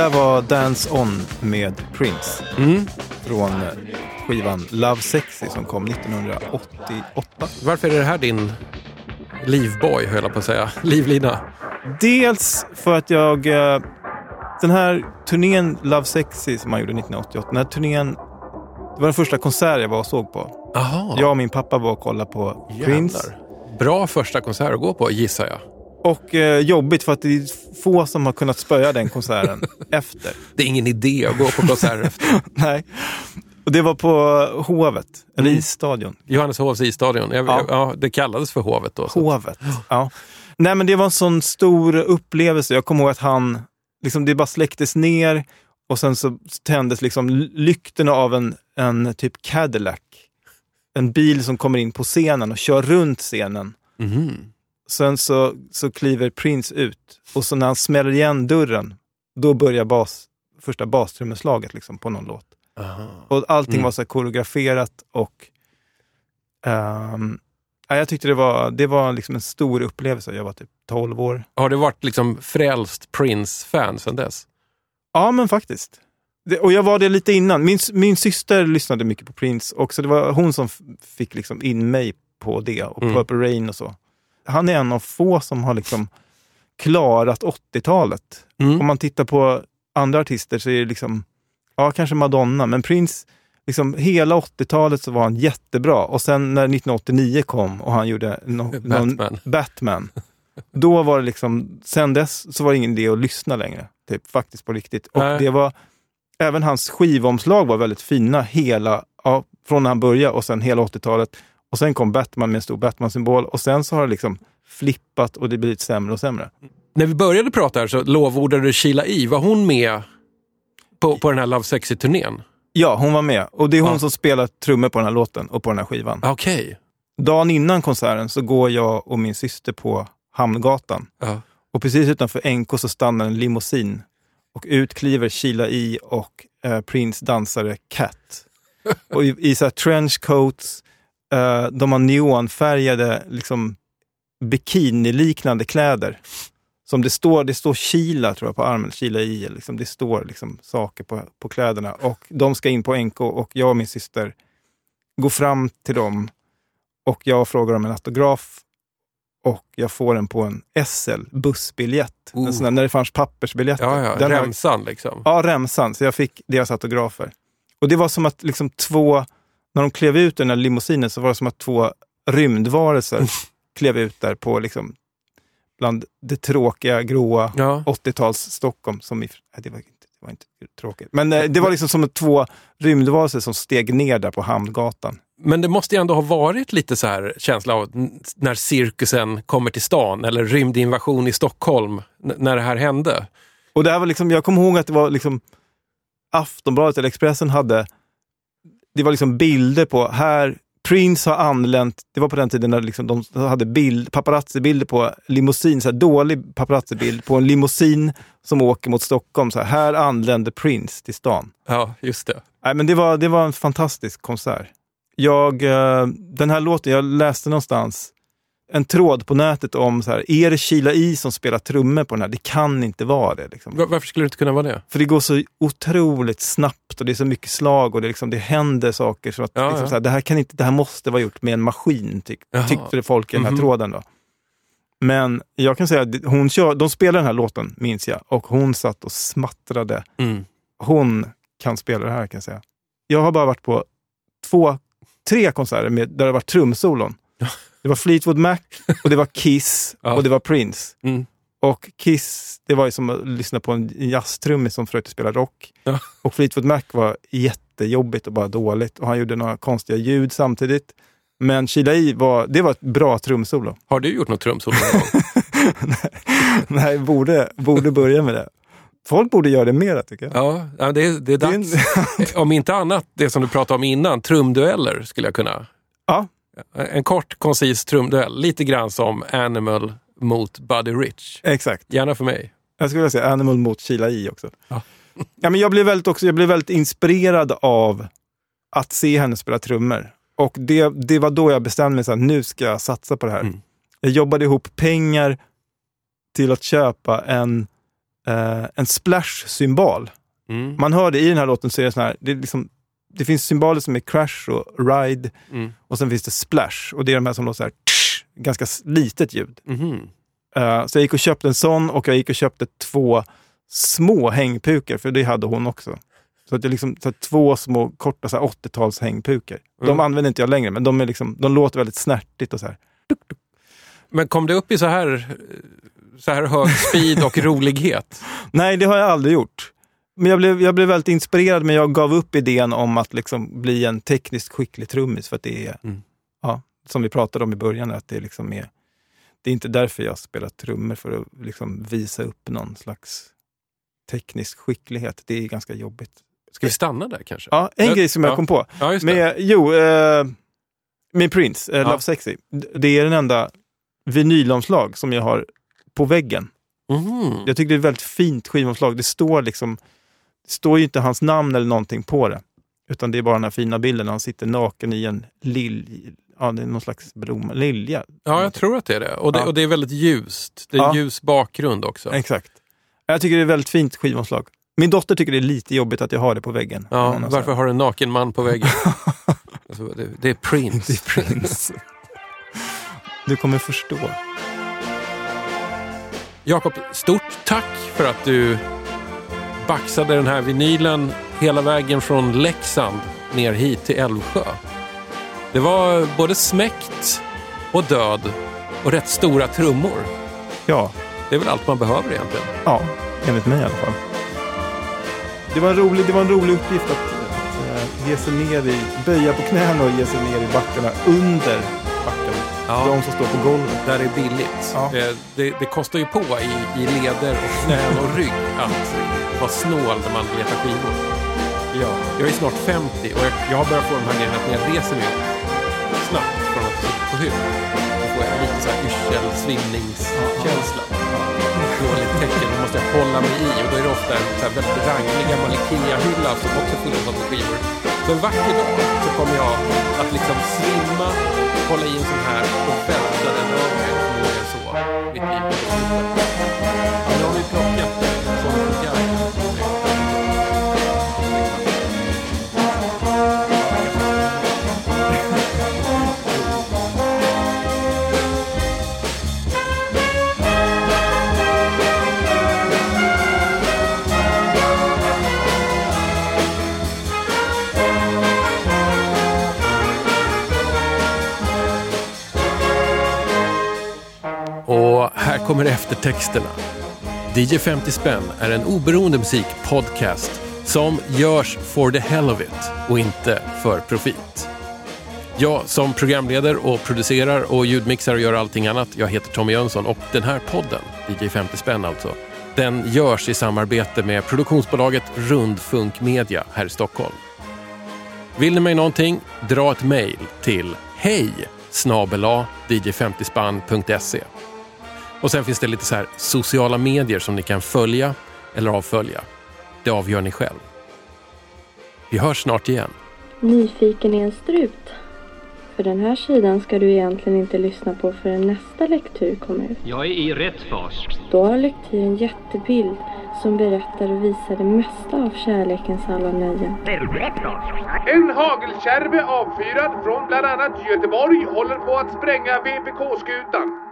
där var Dance On med Prince. Mm. Från skivan Love Sexy som kom 1988. Varför är det här din livboy, höll jag på att säga. Livlina. Dels för att jag... eh, Den här turnén Love Sexy som man gjorde 1988, den här turnén... Det var den första konsert jag var och såg på. Aha. Jag och min pappa var och kollade på Prince. Jävlar. Bra första konsert att gå på, gissar jag. Och eh, jobbigt för att det är få som har kunnat spöa den konserten efter. Det är ingen idé att gå på konserter efter. Nej. Och det var på Hovet, eller Mm. Isstadion. Johanneshovs isstadion. Jag, Ja. ja. det kallades för Hovet då. Så. Hovet. Ja. Nej men det var en sån stor upplevelse. Jag kommer ihåg att han, liksom det bara släcktes ner och sen så tändes liksom lyktorna av en, en typ Cadillac. En bil som kommer in på scenen och kör runt scenen. Mhm. Sen så, så kliver Prince ut och så när han smäller igen dörren, då börjar bas, första bastrummeslaget liksom på någon låt. Och allting Mm. var så här koreograferat och ehm, ja, jag tyckte det var, det var liksom en stor upplevelse. Jag var typ 12 år. Har du varit liksom frälst Prince-fan sedan dess? Ja, men faktiskt. Det, och jag var det lite innan. Min, min syster lyssnade mycket på Prince också. Det var hon som fick liksom in mig på det och Mm. Purple Rain och så. Han är en av få som har liksom klarat 80-talet. Mm. Om man tittar på andra artister så är det liksom, ja kanske Madonna, men Prince, liksom hela 80-talet så var han jättebra. Och sen när 1989 kom och han gjorde no, någon Batman. Batman, då var det liksom, sen dess så var det ingen idé att lyssna längre. Typ, faktiskt på riktigt. Och Nej. det var, även hans skivomslag var väldigt fina hela, ja, från när han började och sen hela 80-talet. Och sen kom Batman med en stor Batman-symbol och sen så har det liksom flippat och det blivit sämre och sämre. När vi började prata här så lovordade du Sheila E. Var hon med på, på den här Love Sexy-turnén? Ja, hon var med. Och det är hon Ja. som spelar trummor på den här låten och på den här skivan. Okej. Dagen innan konserten så går jag och min syster på Hamngatan. Ja. Och precis utanför NK så stannar en limousin. Och ut kliver Sheila E. och eh, Prince dansare Cat. Och i, i så trenchcoats, eh, de har neonfärgade liksom, bikiniliknande kläder. Som det står, det står Sheila tror jag på armen, Sheila E. Liksom, det står liksom saker på, på kläderna. Och de ska in på NK och jag och min syster går fram till dem och jag frågar om en autograf och jag får den på en SL, bussbiljett. Oh. En sån där, när det fanns pappersbiljetter. Ja, ja. Den Remsan liksom. Ja, remsan. Så jag fick deras autografer. Och det var som att liksom två, när de klev ut ur den här limousinen så var det som att två rymdvarelser klev ut där på liksom bland det tråkiga, gråa Ja. 80-tals Stockholm. Som i, nej, det, var inte, det var inte tråkigt. Men eh, det var liksom som att två rymdvarelser som steg ner där på Hamngatan. Men det måste ju ändå ha varit lite så här känsla av när cirkusen kommer till stan eller rymdinvasion i Stockholm när det här hände. Och det här var liksom, jag kommer ihåg att det var liksom Aftonbladet eller Expressen hade, det var liksom bilder på, här, Prince har anlänt, det var på den tiden när liksom de hade bild, paparazzi-bilder på limousin, så här dålig paparazzi-bild på en limousin som åker mot Stockholm. Så här, här anlände Prince till stan. Ja, just det. Nej, men det, var, det var en fantastisk konsert. Jag, eh, den här låten, jag läste någonstans en tråd på nätet om så här, är det Sheila E som spelar trummor på den här? Det kan inte vara det. Liksom. Va- Varför skulle det inte kunna vara det? För det går så otroligt snabbt och det är så mycket slag och det, liksom, det händer saker. Så att, Ja, liksom, ja. Så här, det, här kan inte, det här måste vara gjort med en maskin, tyck, tyckte folk i den här Mhm. tråden. Då. Men jag kan säga att hon kör, de spelar den här låten, minns jag, och hon satt och smattrade. Mm. Hon kan spela det här kan jag säga. Jag har bara varit på två, tre konserter med, där det har varit trumsolon. Det var Fleetwood Mac, och det var Kiss Ja. och det var Prince. Mm. Och Kiss, det var ju som att lyssna på en jazztrummis som försökte spela rock. Ja. Och Fleetwood Mac var jättejobbigt och bara dåligt. Och han gjorde några konstiga ljud samtidigt. Men Sheila E. var, det var ett bra trumsolo. Har du gjort något trumsolo någon gång? Nej, borde, borde börja med det. Folk borde göra det mera tycker jag. Ja, det, är, det är Det är dags. Om inte annat, det som du pratade om innan, trumdueller skulle jag kunna. Ja. En kort, koncis trumduell. Lite grann som Animal mot Buddy Rich. Exakt. Gärna för mig. Jag skulle vilja säga Animal mot Sheila E. också. Ja. Ja, men jag, blev väldigt också, jag blev väldigt inspirerad av att se henne spela trummor. Och det, det var då jag bestämde mig att nu ska jag satsa på det här. Mm. Jag jobbade ihop pengar till att köpa en, eh, en splash-symbol. Mm. Man hör det i den här låten, så är det, sån här, det, är liksom, det finns symboler som är crash och ride Mm. och sen finns det splash. Och det är de här som låter så här, tsch, ganska litet ljud. Mhm. Eh, så jag gick och köpte en sån och jag gick och köpte två små hängpukor, för det hade hon också. Så att jag liksom, så två små korta så här 80-tals hängpukor. De Mm. använder inte jag längre, men de, är liksom, de låter väldigt snärtigt och så här. Men kom det upp i så här, så här hög speed och rolighet? Nej, det har jag aldrig gjort. Men jag blev, jag blev väldigt inspirerad, men jag gav upp idén om att liksom bli en tekniskt skicklig trummis. För att det är, Mm. ja, som vi pratade om i början, att det liksom är, det är inte därför jag spelar trummor, för att liksom visa upp någon slags teknisk skicklighet. Det är ganska jobbigt. Ska vi stanna där kanske? Ja, en grej som jag ja. kom på. Ja. Med, jo, eh, med Prince, eh, Ja. Love Sexy. Det är den enda vinylomslag som jag har på väggen. Mhm. Jag tycker det är ett väldigt fint skivomslag. Det står liksom, det står ju inte hans namn eller någonting på det. Utan det är bara den här fina bilden när han sitter naken i en lilj, ja det är någon slags blomma, lilja. Ja, jag tror att det är det. Och det, Ja. och det är väldigt ljust. Det är Ja. ljus bakgrund också. Exakt. Jag tycker det är ett väldigt fint skivomslag. Min dotter tycker det är lite jobbigt att jag har det på väggen. Ja, varför har du en naken man på väggen? alltså, det, det är Prince. Det är Prince. Du kommer förstå. Jakob, stort tack för att du baxade den här vinylen hela vägen från Leksand ner hit till Älvsjö. Det var både smäkt och död och rätt stora trummor. Ja, Det är väl allt man behöver egentligen. ja enligt mig i alla fall. Det var en rolig, det var en rolig uppgift att, att eh, ge sig ner i, böja på knäna och ge sig ner i backarna under backen. Ja. De som står på golvet. Där det är billigt. Ja. Eh, Det, det kostar ju på i, i leder, och knän och rygg att vara snål när man letar skivor. Ja. Jag är snart 50 och jag, jag har börjat få de här grejerna att när jag reser mig upp snabbt från att sitta på huk. Då får jag lite så här yrsel, svimningskänsla. Dåligt tecken, då måste jag hålla mig i och då är det ofta en så här väldigt ranglig gammal Ikea-hylla som också är full av skivor. Så en vacker dag så kommer jag att liksom svimma, hålla i en sån här och välta den över mig. Förmodligen så. Mitt liv kommer eftertexterna. DJ 50 spänn är en oberoende musikpodcast som görs for the hell of it och inte för profit. Jag som programleder och producerar och ljudmixar och gör allting annat, jag heter Tommy Jönsson och den här podden, DJ 50 spänn alltså, den görs i samarbete med produktionsbolaget Rundfunk Media här i Stockholm. Vill ni mig någonting, dra ett mejl till hej snabela dj50spann.se. Och sen finns det lite så här sociala medier som ni kan följa eller avfölja. Det avgör ni själv. Vi hörs snart igen. Nyfiken är en strut. För den här sidan ska du egentligen inte lyssna på förrän nästa lektur kommer ut. Jag är i rätt fas. Då har lektyr en jättebild som berättar och visar det mesta av kärlekens alla nöjen. En hagelkärve avfyrad från bland annat Göteborg håller på att spränga VPK-skutan.